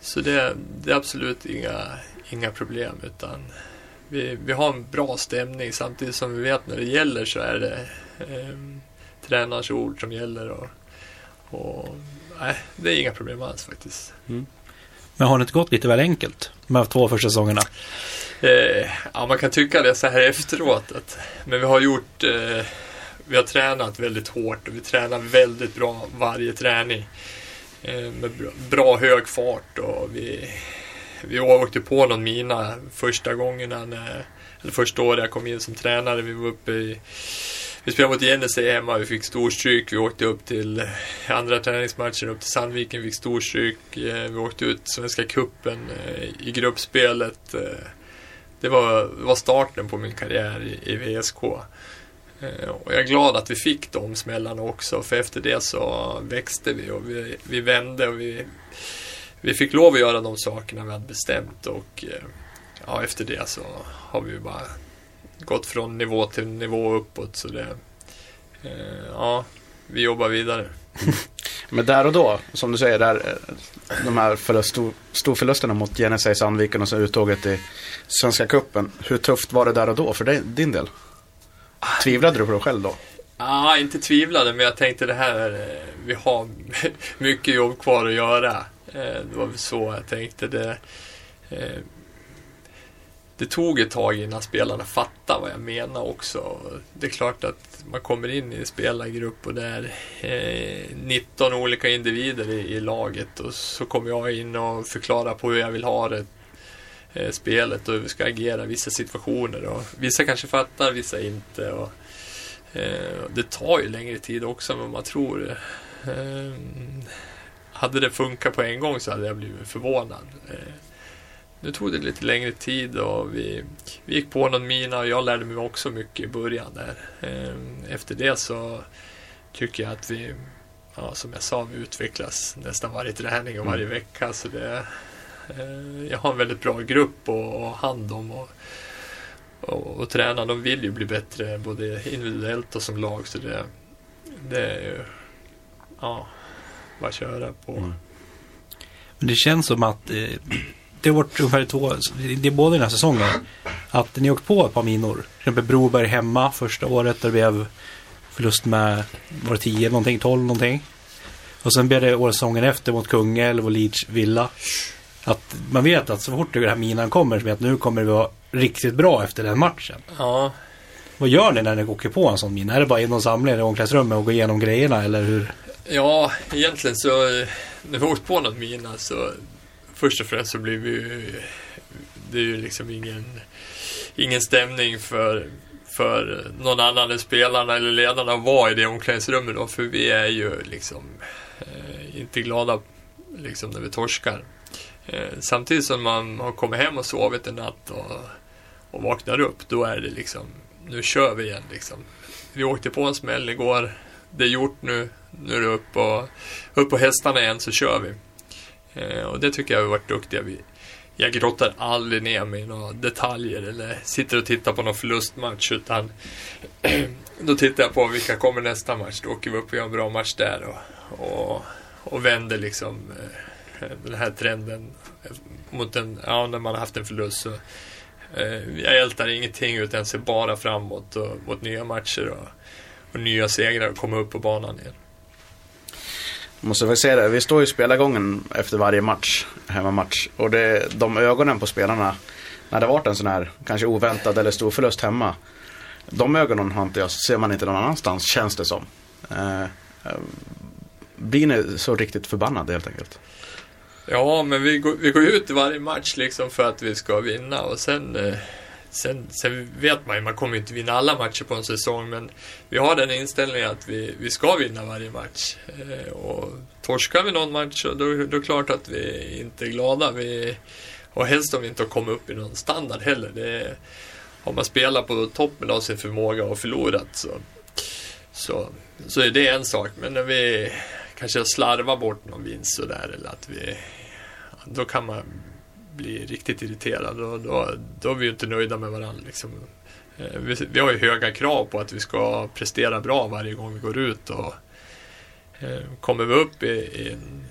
så det, det är absolut inga, inga problem. Utan vi, vi har en bra stämning samtidigt som vi vet när det gäller så är det ehm, tränarens ord som gäller. Och, och, nej, det är inga problem alls faktiskt. Mm. Men har det inte gått lite väl enkelt? De här två första säsongerna. Eh, ja, man kan tycka det så här efteråt. Att, men vi har gjort, eh, vi har tränat väldigt hårt och vi tränar väldigt bra varje träning. Eh, med bra, bra hög fart och vi, vi åkte på någon mina första gångerna, när, eller första året jag kom in som tränare. Vi var uppe i vi spelade mot Genesee hemma, vi fick storstryk. Vi åkte upp till andra träningsmatchen upp till Sandviken, fick storstryk. Eh, vi åkte ut Svenska Cupen eh, i gruppspelet. Eh, det var, var starten på min karriär i, i VSK. Och jag är glad att vi fick de smällarna också, för efter det så växte vi och vi, vi vände och vi, vi fick lov att göra de sakerna vi hade bestämt och ja, efter det så har vi bara gått från nivå till nivå uppåt. Så det, eh, ja, vi jobbar vidare. Men där och då, som du säger, där, eh, de här förlust, stor, storförlusterna mot Genesee, Sandviken och så uttåget i Svenska Cupen. Hur tufft var det där och då för dig, din del? Tvivlade du på dig själv då? Ja, inte tvivlade, men jag tänkte det här, eh, vi har mycket jobb kvar att göra. Eh, Det var väl så jag tänkte. Det, det tog ett tag innan spelarna fattade vad jag menar också. Det är klart att man kommer in i en spelargrupp och det är eh, 19 olika individer i, i laget och så kommer jag in och förklarar på hur jag vill ha det eh, spelet och hur vi ska agera i vissa situationer. Och vissa kanske fattar, vissa inte. Och, Eh, det tar ju längre tid också än vad man tror. Eh, hade det funkat på en gång så hade jag blivit förvånad. Eh, nu tog det lite längre tid och vi, vi gick på någon mina och jag lärde mig också mycket i början där. Eh, efter det så tycker jag att vi, ja, som jag sa, vi utvecklas nästan varje träning och varje vecka. Så det, eh, jag har en väldigt bra grupp att att ha hand om. Och, och, och tränarna de vill ju bli bättre både individuellt och som lag så det, det är ju ja, bara köra på. Mm. Men det känns som att eh, det har varit ungefär två, det är både den här säsongen, att ni åkt på ett par minor. Till exempel Broberg hemma första året där det blev förlust med, var det 10 någonting, 12 någonting. Och sen blev det året säsongen efter mot Kungälv och Leeds Villa. Att man vet att så fort den här minan kommer, så vet att nu kommer det vara riktigt bra efter den matchen. Ja, Vad gör ni när ni åker på en sån mina? Är det bara in och samla er i omklädningsrummet och gå igenom grejerna eller hur? Ja, egentligen så eh, när vi åkt på någon mina så först och främst så blir vi ju det är ju liksom ingen ingen stämning för för någon annan än spelarna eller ledarna att vara i det omklädningsrummet då, för vi är ju liksom eh, inte glada liksom när vi torskar. Eh, samtidigt som man har kommit hem och sovit en natt och, och vaknar upp, då är det liksom, nu kör vi igen liksom. Vi åkte på en smäll igår, det är gjort nu, nu är det upp och, upp på hästarna igen så kör vi. Eh, och det tycker jag vi har varit duktiga. vid. jag grottar aldrig ner mig i några detaljer eller sitter och tittar på någon förlustmatch utan då tittar jag på vilka kommer nästa match. Då åker vi upp och gör en bra match där och, och, och vänder liksom eh, den här trenden mot en, ja, när man har haft en förlust. Så, eh, jag ältar ingenting utan ser bara framåt och mot nya matcher och, och nya segrar och komma upp på banan igen. Måste väl säga det, vi står i spelargången efter varje match, hemmamatch. Och det, de ögonen på spelarna, när det varit en sån här kanske oväntad eller stor förlust hemma. De ögonen har inte jag, ser man inte någon annanstans, känns det som. Eh, eh, blir ni så riktigt förbannade helt enkelt? Ja, men vi går, vi går ut i varje match liksom för att vi ska vinna och sen, eh, sen, sen vet man ju, man kommer ju inte vinna alla matcher på en säsong, men vi har den inställningen att vi, vi ska vinna varje match. Eh, och torskar vi någon match, så då, då är det klart att vi inte är glada. Vi, och helst om vi inte har kommit upp i någon standard heller. Det, har man spelat på toppen av sin förmåga och förlorat så, så, så är det en sak. Men när vi kanske slarvar bort någon vinst sådär eller att vi då kan man bli riktigt irriterad och då, då är vi ju inte nöjda med varandra. Liksom. Eh, Vi, vi har ju höga krav på att vi ska prestera bra varje gång vi går ut och eh, kommer vi upp i, i en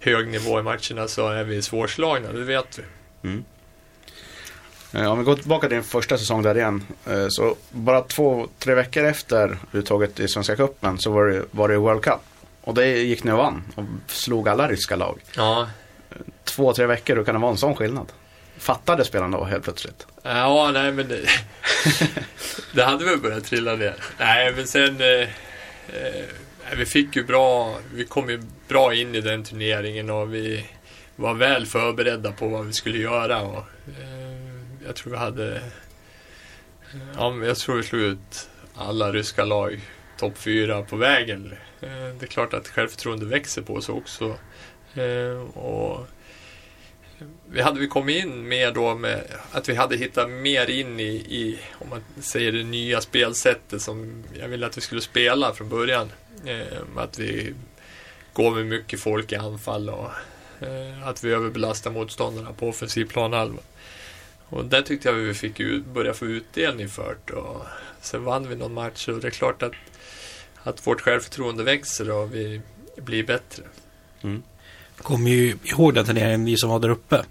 hög nivå i matcherna så är vi svårslagna, det vet vi. Eh, Om vi går tillbaka till din första säsong där igen. eh, Så bara två, tre veckor efter uttaget i Svenska Cupen så var det, var det World Cup. Och det gick ni och vann och slog alla ryska lag. Ja, Två, tre veckor, då kan det vara en sån skillnad. Fattade spelarna då helt plötsligt? Ja, nej men det, det hade väl börjat trilla ner. Nej, men sen eh, eh, vi fick ju bra, vi kom ju bra in i den turneringen och vi var väl förberedda på vad vi skulle göra och eh, jag tror vi hade, ja men jag tror vi slog ut alla ryska lag topp fyra på vägen. Eh, det är klart att självförtroende växer på oss också. Eh, och vi hade vi kommit in mer då med att vi hade hittat mer in i, i om man säger det nya spelsättet som jag ville att vi skulle spela från början. Eh, att vi går med mycket folk i anfall och eh, att vi överbelastar motståndarna på offensiv planhalva. Och där tyckte jag vi fick ut, börja få utdelning för det. Och sen vann vi någon match och det är klart att, att vårt självförtroende växer och vi blir bättre. Mm. Kommer ju ihåg den turneringen, vi som var där uppe.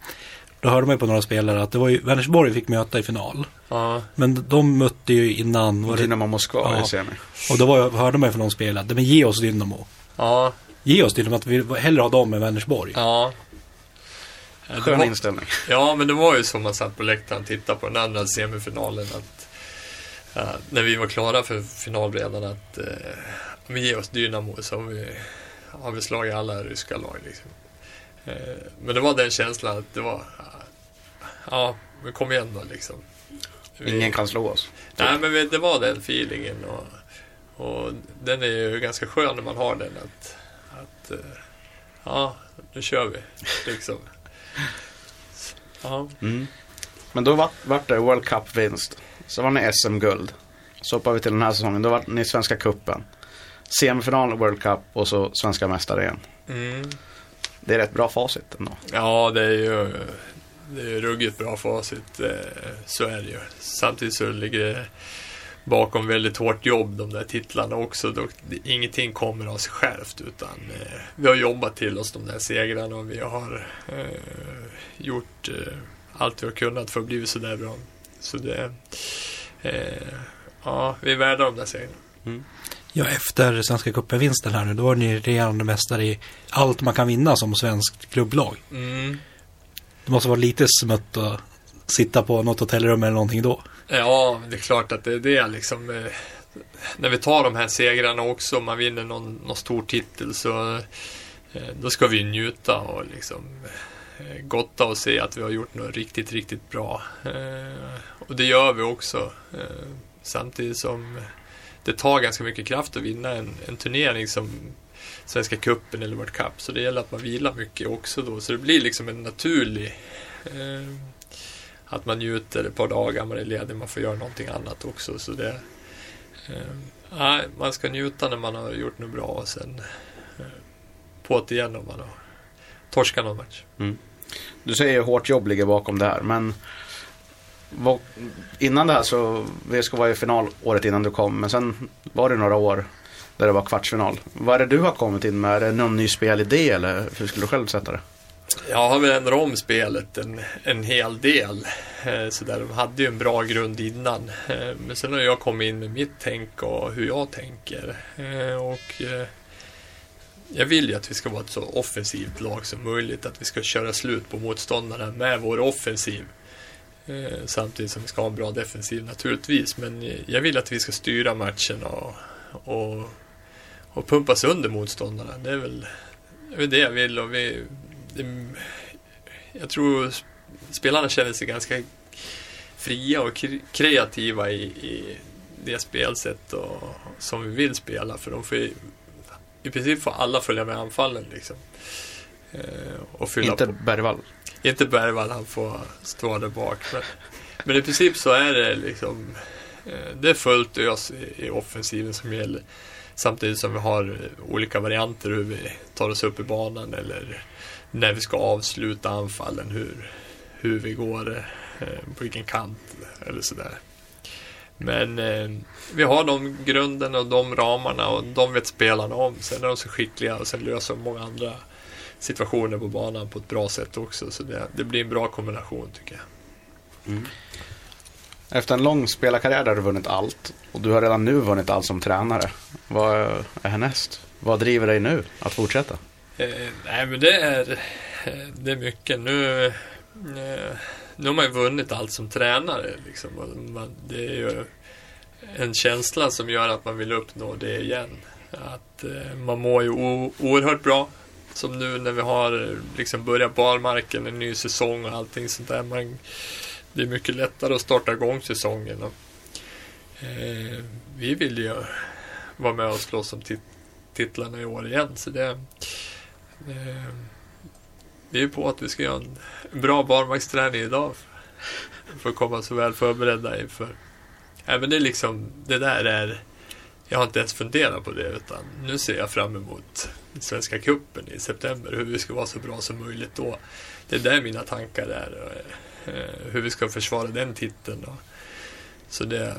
Då hörde man ju på några spelare att det var ju Vänersborg fick möta i final. Ja, Men de mötte ju innan. Var det, Dynamo Moskva Ja. i semi. och då var, hörde man ju från någon spelare, men ge oss Dynamo. ja, Ge oss Dynamo, att vi hellre har dem än Vänersborg. ja. Skön var- inställning. Ja, men det var ju som man satt på läktaren och tittade på den andra semifinalen. Att, ja, när vi var klara för final redan att eh, om vi ger oss Dynamo så har vi, har vi slagit alla ryska lag. Liksom. Eh, men det var den känslan att det var, ja, men kom igen då liksom. Vi- Ingen kan slå oss. Nej, men det var den feelingen och, och den är ju ganska skön när man har den att, att eh, ja, nu kör vi liksom. Ja. Mm. Men då vart vart det World Cup-vinst. Så var ni SM-guld. Så hoppar vi till den här säsongen. Då vart ni Svenska Cupen. Semifinal World Cup och så svenska mästare igen. Mm. Det är rätt bra facit ändå. Ja, det är ju det är ju ruggigt bra facit. eh, Så är det ju. Samtidigt så ligger det bakom väldigt hårt jobb de där titlarna också. Ingenting kommer av sig självt utan eh, vi har jobbat till oss de där segrarna och vi har eh, gjort eh, allt vi har kunnat för att bli så där bra. Så det, eh, ja, vi är värda de där segrarna. Ja, efter Svenska cupen-vinsten här nu, då var ni regerande mästare i allt man kan vinna som svenskt klubblag. Mm. Det måste vara lite smutt att sitta på något hotellrum eller någonting då. Ja, det är klart att det är det liksom. eh, När vi tar de här segrarna också, om man vinner någon, någon stor titel så eh, då ska vi njuta och liksom eh, gotta och se att vi har gjort något riktigt, riktigt bra. Och det gör vi också. Samtidigt som det tar ganska mycket kraft att vinna en, en turnering som Svenska Cupen eller World Cup. Så det gäller att man vilar mycket också då. Så det blir liksom en naturlig eh, att man njuter ett par dagar, man är ledig, man får göra någonting annat också. Så det, eh, man ska njuta när man har gjort något bra och sen eh, på det igen om man har torskat någon match. Mm. Du säger hårt jobb ligger bakom det här, men var, innan det här så, VSK var i final året innan du kom, men sen var det några år där det var kvartsfinal. Vad är det du har kommit in med? Är det någon ny spelidé eller hur skulle du själv sätta det? Jag har väl ändrat om spelet en, en hel del. Eh, så där, de hade ju en bra grund innan. Eh, men sen har jag kommit in med mitt tänk och hur jag tänker. Eh, och jag vill ju att vi ska vara ett så offensivt lag som möjligt. Att vi ska köra slut på motståndarna med vår offensiv. Eh, samtidigt som vi ska ha en bra defensiv naturligtvis. Men jag vill att vi ska styra matchen och, och, och pumpa sönder motståndarna. Det är väl det, är väl det jag vill. Och vi, det, jag tror sp- spelarna känner sig ganska fria och kre- kreativa i, i det spelsätt och, som vi vill spela. För de får ju, i princip får alla följa med anfallen liksom. Eh, och fylla Inte på. Bergvall. Inte Bergvall, han får stå där bak. Men, men i princip så är det liksom eh, Det är fullt ös i, i offensiven som gäller. Samtidigt som vi har olika varianter hur vi tar oss upp i banan eller när vi ska avsluta anfallen, hur, hur vi går, eh, på vilken kant eller sådär. Men eh, vi har de grunderna och de ramarna och de vet spelarna om. Sen är de så skickliga och sen löser de många andra situationer på banan på ett bra sätt också. Så det, det blir en bra kombination tycker jag. Efter en lång spelarkarriär där du vunnit allt och du har redan nu vunnit allt som tränare. Vad är härnäst? Vad driver dig nu att fortsätta? Eh, nej men det är, eh, det är mycket. Nu, eh, nu har man ju vunnit allt som tränare. Liksom. Man, det är ju en känsla som gör att man vill uppnå det igen. Att eh, man mår ju o- oerhört bra. Som nu när vi har liksom börjat barmarken, en ny säsong och allting sånt där. Man, det är mycket lättare att starta igång säsongen. Och, eh, vi vill ju vara med och slåss om tit- titlarna i år igen. Så det, eh, vi är på att vi ska göra en bra barmarksträning idag. För att komma så väl förberedda inför. Även det är liksom, det där är jag har inte ens funderat på det utan nu ser jag fram emot Svenska Cupen i september. Hur vi ska vara så bra som möjligt då. Det är där mina tankar är. eh, Hur vi ska försvara den titeln. Så det,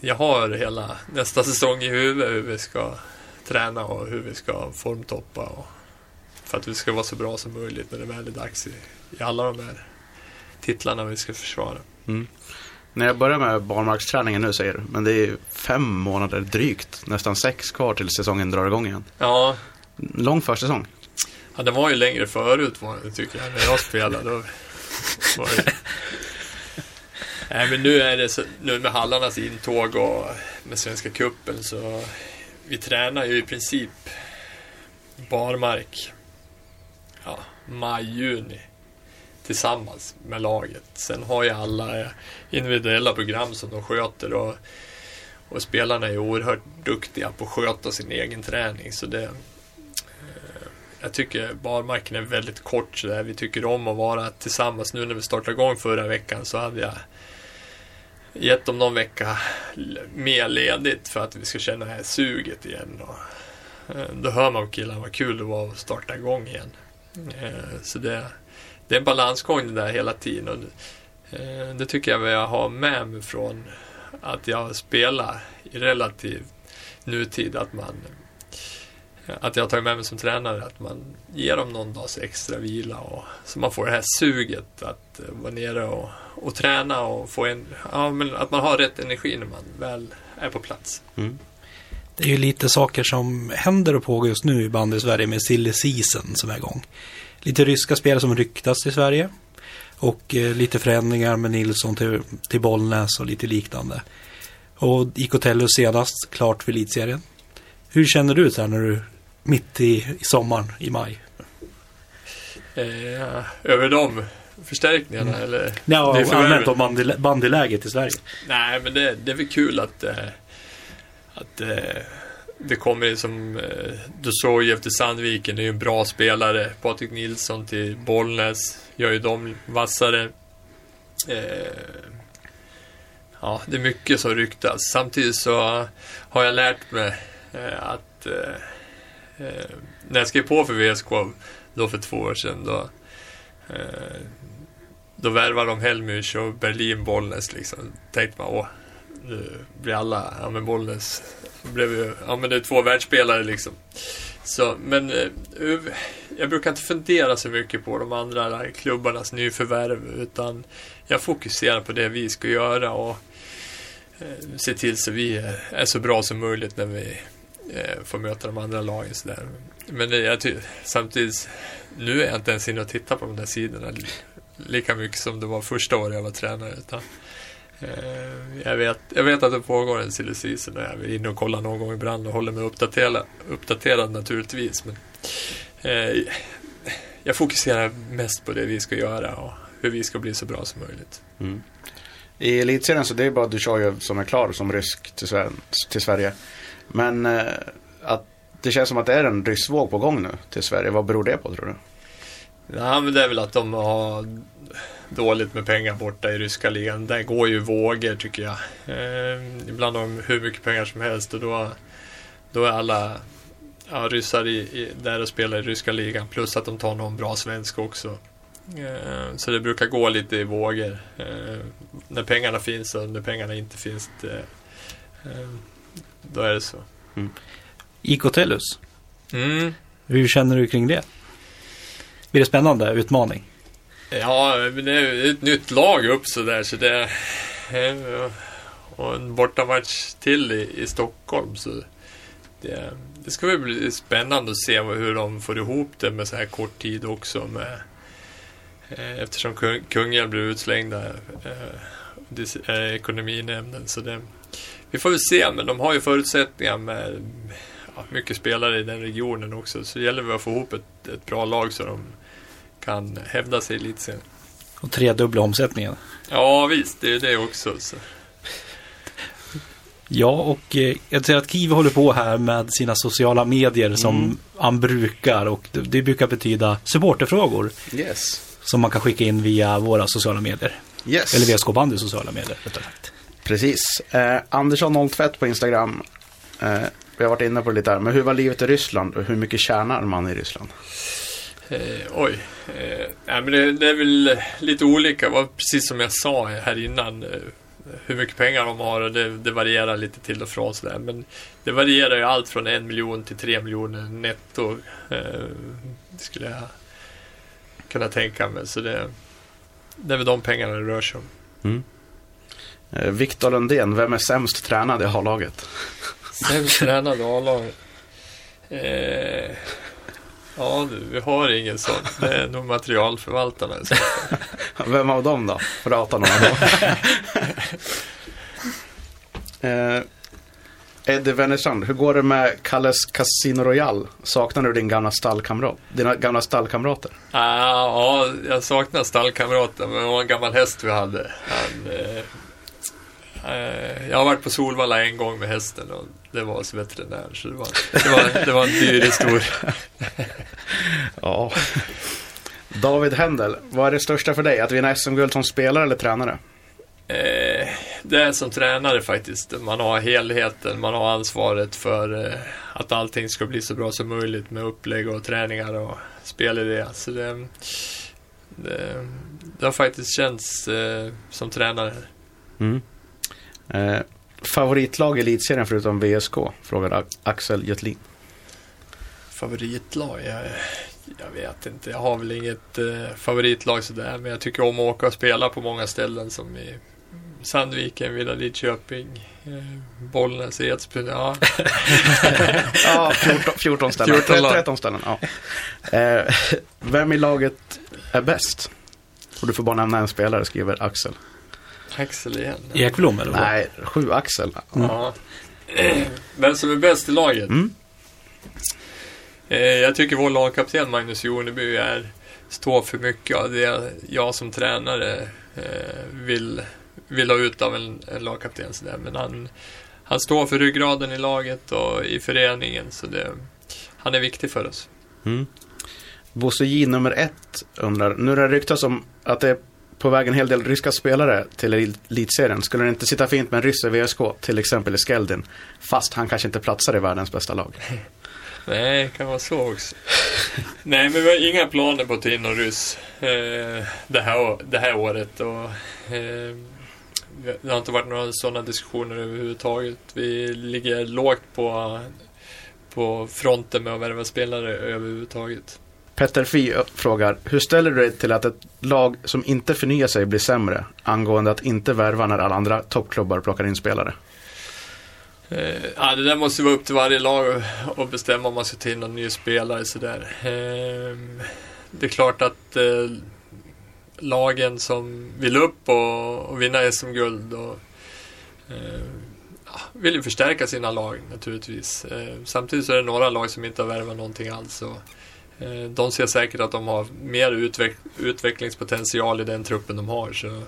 jag har hela nästa säsong i huvudet hur vi ska träna och hur vi ska formtoppa. Och, för att vi ska vara så bra som möjligt när det väl är dags i, i alla de här titlarna vi ska försvara. När jag börjar med barmarksträningen nu säger du, men det är fem månader drygt, nästan sex kvar till säsongen drar igång igen. Ja, Lång försäsong. Ja, den var ju längre förut tycker jag, när jag spelade. Då var det... Nej, men nu är det så, nu med Hallarnas intåg och med Svenska Cupen så vi tränar ju i princip barmark ja, maj, juni tillsammans med laget. Sen har ju alla individuella program som de sköter och, och spelarna är oerhört duktiga på att sköta sin egen träning. Så det, jag tycker barmarken är väldigt kort så där. Vi tycker om att vara tillsammans. Nu när vi startade igång förra veckan så hade jag gett dem någon vecka mer ledigt för att vi ska känna det här suget igen. Och, eh, då hör man på killarna vad kul det var att starta igång igen. Eh, så det, det är en balansgång det där hela tiden. Och det, det tycker jag jag har med mig från att jag spelar i relativ nutid. Att man att jag tagit med mig som tränare att man ger dem någon dags extra vila och så man får det här suget att eh, vara nere och, och träna och få en, ja men att man har rätt energi när man väl är på plats. Det är ju lite saker som händer och pågår just nu i bandy i Sverige med silly season som är igång. Lite ryska spelare som ryktas till Sverige. Och eh, lite förändringar med Nilsson till, till Bollnäs och lite liknande. Och IK Tellus senast klart för elitserien. Hur känner du så här när du mitt i, i sommaren, i maj? Eh, över de förstärkningarna Mm. eller? Ja, Det är allmänt om bandy, bandyläget i Sverige. Nej, men det, det är väl kul att, eh, att eh, det kommer in som eh, Dusojev till Sandviken. Det är ju en bra spelare. Patrik Nilsson till Bollnäs gör ju dem vassare. Eh, ja, det är mycket som ryktas. Samtidigt så har jag lärt mig eh, att eh, när jag skrev på för VSK då för två år sedan då eh, då värvade de Helmich och Berlin Bollnäs liksom. Tänkte man, åh, nu blir alla, ja men Bollnäs blev ju, ja men det är två världsspelare liksom. Så, men eh, jag brukar inte fundera så mycket på de andra klubbarnas nyförvärv utan jag fokuserar på det vi ska göra och eh, se till så vi är, är så bra som möjligt när vi eh, får möta de andra lagen sådär. Men det, jag ty- samtidigt, nu är jag inte ens inne och tittar på de där sidorna lika mycket som det var första året jag var tränare. Utan, eh, jag, vet, jag vet att det pågår en silly season och jag är inne och kollar någon gång ibland och håller mig uppdaterad, uppdaterad naturligtvis. Men, eh, jag fokuserar mest på det vi ska göra och hur vi ska bli så bra som möjligt. Mm. I elitserien så det är bara Dushojev som är klar som rysk till, till Sverige. Men eh, att det känns som att det är en ryssvåg på gång nu till Sverige. Vad beror det på tror du? Nej, men det är väl att de har dåligt med pengar borta i ryska ligan. Där går ju vågor tycker jag. Eh, ibland har de hur mycket pengar som helst och då, då är alla ja, ryssar i, i, där och spelar i ryska ligan. Plus att de tar någon bra svensk också. Eh, så det brukar gå lite i vågor. Eh, när pengarna finns och när pengarna inte finns. Det, eh, eh då är det så. IK Tellus, Mm. hur känner du kring det? Blir det spännande utmaning? Ja, det är ett nytt lag upp så där så det eh, och en bortamatch till i, i Stockholm så det, det ska väl bli spännande att se hur de får ihop det med så här kort tid också med eh, eftersom kung, Kungälv blir utslängda eh, dis- eh, ekonominämnden så det vi får väl se men de har ju förutsättningar med ja, mycket spelare i den regionen också så det gäller väl att få ihop ett, ett bra lag så de kan hävda sig lite sen. Och tredubbla omsättningen. Ja visst, det är det också. Så. Ja, och eh, jag ser att Kiwi håller på här med sina sociala medier som Mm. han brukar. Och det, det brukar betyda supporterfrågor Yes. som man kan skicka in via våra sociala medier. Yes. Eller VSK Bandys sociala medier, rättare sagt. Precis. Eh, Andersson 02 på Instagram. Eh, vi har varit inne på det lite här. Men hur var livet i Ryssland och hur mycket tjänar man i Ryssland? Eh, oj. Eh, nej, men det, det är väl lite olika. Var precis som jag sa här innan. Eh, hur mycket pengar de har och det, det varierar lite till och från sådär. Men det varierar ju allt från en miljon till tre miljoner netto. Eh, det skulle jag kunna tänka mig. Så det, det är väl de pengarna det rör sig om. Eh, Viktor Lundén, vem är sämst tränad i A-laget? Sämst tränade A-lag. Eh, ja du, vi har ingen sån. Det är nog materialförvaltarna. i. Vem av dem då? Prata några då. eh, Eddie Wennerstrand, hur går det med Kalles Casino Royal? Saknar du din gamla stallkamrat? Dina gamla stallkamrater? Ah, ja, jag saknar stallkamraten, men det var en gammal häst vi hade. Han, eh, eh, jag har varit på Solvalla en gång med hästen och det var hos veterinär. Så det var, det var, det var en dyr historia. Ja. David Händel, vad är det största för dig? Att vinna SM-guld som spelare eller tränare? Eh, det är som tränare faktiskt. Man har helheten, man har ansvaret för eh, att allting ska bli så bra som möjligt med upplägg och träningar och spelidé. Så det, det, det har faktiskt känts eh, som tränare. Mm. Eh, favoritlag i elitserien förutom VSK? Frågar Axel Götlin. Favoritlag? Jag, jag vet inte. Jag har väl inget eh, favoritlag sådär. Men jag tycker om att åka och spela på många ställen som i Sandviken, Villa Lidköping, eh, Bollnäs, Edsbyn. Ja. Ja, 14, 14 ställen. 14 lag. 13 ställen, ja. Eh, vem i laget är bäst? Och du får bara nämna en spelare, skriver Axel. Axel igen. Ekblom eller vad? Nej, sju Axel. Ja. Vem som är bäst i laget? Mm. Eh, jag tycker vår lagkapten Magnus Joneby är, står för mycket av det jag som tränare eh, vill, vill ha ut av en, en lagkapten. Så där. Men han, han står för ryggraden i laget och i föreningen. Så det, han är viktig för oss. Mm. Bosse J nummer ett undrar, nu har det ryktats om att det är på väg en hel del ryska spelare till elitserien. Skulle det inte sitta fint med en ryss i VSK, till exempel i Skeldin, fast han kanske inte platsar i världens bästa lag? Nej, det kan vara så också. Nej, men vi har inga planer på att ta in någon ryss eh, det, här, det här året. Och, eh, det har inte varit några sådana diskussioner överhuvudtaget. Vi ligger lågt på, på fronten med att värva spelare överhuvudtaget. Petter Fi frågar, hur ställer du dig till att ett lag som inte förnyar sig blir sämre angående att inte värva när alla andra toppklubbar plockar in spelare? Eh, ja, det där måste vara upp till varje lag att- bestämma om man ska ta in någon ny spelare. Sådär. Eh, det är klart att eh, lagen som vill upp och, och vinna SM-guld och, eh, vill ju förstärka sina lag naturligtvis. Eh, samtidigt så är det några lag som inte har värvat någonting alls. Och, de ser säkert att de har mer utveck utvecklingspotential i den truppen de har. Så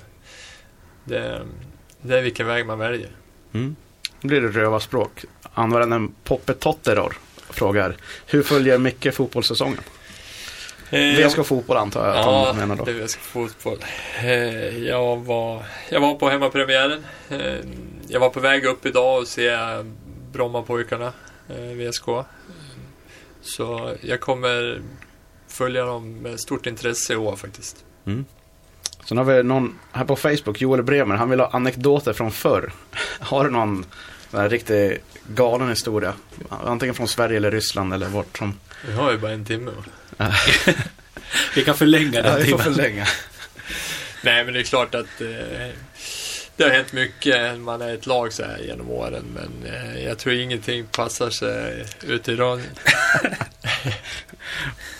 det, det är vilken väg man väljer. Mm. Nu blir det rövarspråk. Användaren Poppe Totteror frågar, hur följer Micke fotbollssäsongen? Eh, VSK Fotboll antar jag att Ja, han menar då. är VSK Fotboll. Eh, Jag var, jag var på hemmapremiären. Eh, Jag var på väg upp idag och se Brommapojkarna, eh, VSK. Så jag kommer följa dem med stort intresse i år faktiskt. Sen har vi någon här på Facebook, Joel Bremer, han vill ha anekdoter från förr. Har du någon sån riktigt galen historia? Antingen från Sverige eller Ryssland eller vart som... Vi har ju bara en timme. va? Vi kan förlänga den timmen. förlänga. Nej, men det är klart att eh, det har hänt mycket. Man är ett lag så här genom åren. Men eh, jag tror ingenting passar sig ute i radion.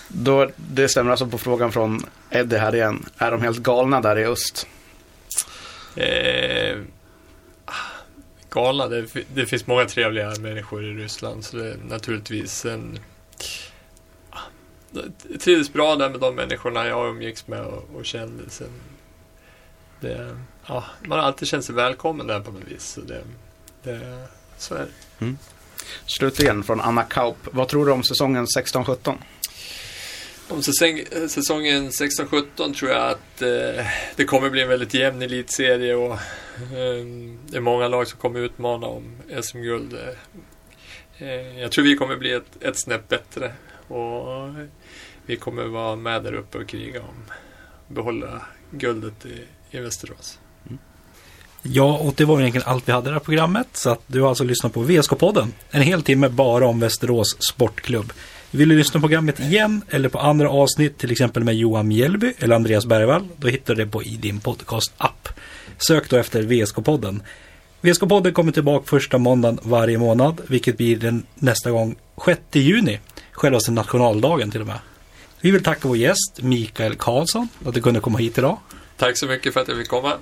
Då, det stämmer alltså på frågan från Eddie här igen. Är de helt galna där i öst? Eh, galna, det, det finns många trevliga människor i Ryssland. Så det är naturligtvis en... ah, Jag trivdes bra där med de människorna jag umgicks med och, och kände. Sen, det, ja, man har alltid känt sig välkommen där på något vis. Så, det, det, så är det. Slutligen från Anna Kaup. Vad tror du om säsongen 16-17? Om säsong, säsongen 16-17 tror jag att eh, det kommer bli en väldigt jämn elitserie och eh, det är många lag som kommer utmana om SM-guld. Eh, jag tror vi kommer bli ett, ett snäpp bättre och vi kommer vara med där uppe och kriga om behålla guldet i, i Västerås. Ja, och det var egentligen allt vi hade i det här programmet. Så att du har alltså lyssnat på VSK-podden. En hel timme bara om Västerås Sportklubb. Vill du lyssna på programmet igen eller på andra avsnitt, till exempel med Johan Mjällby eller Andreas Bergvall, då hittar du det på i din podcast-app. Sök då efter VSK-podden. VSK-podden kommer tillbaka första måndagen varje månad, vilket blir den nästa gång 6 juni. Självaste nationaldagen till och med. Vi vill tacka vår gäst Mikael Karlsson att du kunde komma hit idag. Tack så mycket för att jag fick komma.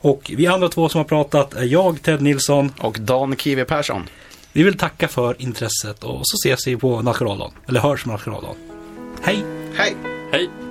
Och vi andra två som har pratat är jag, Ted Nilsson. Och Dan Kiwi Persson. Vi vill tacka för intresset och så ses vi på nationaldagen. Eller hörs på nationaldagen. Hej! Hej! Hej!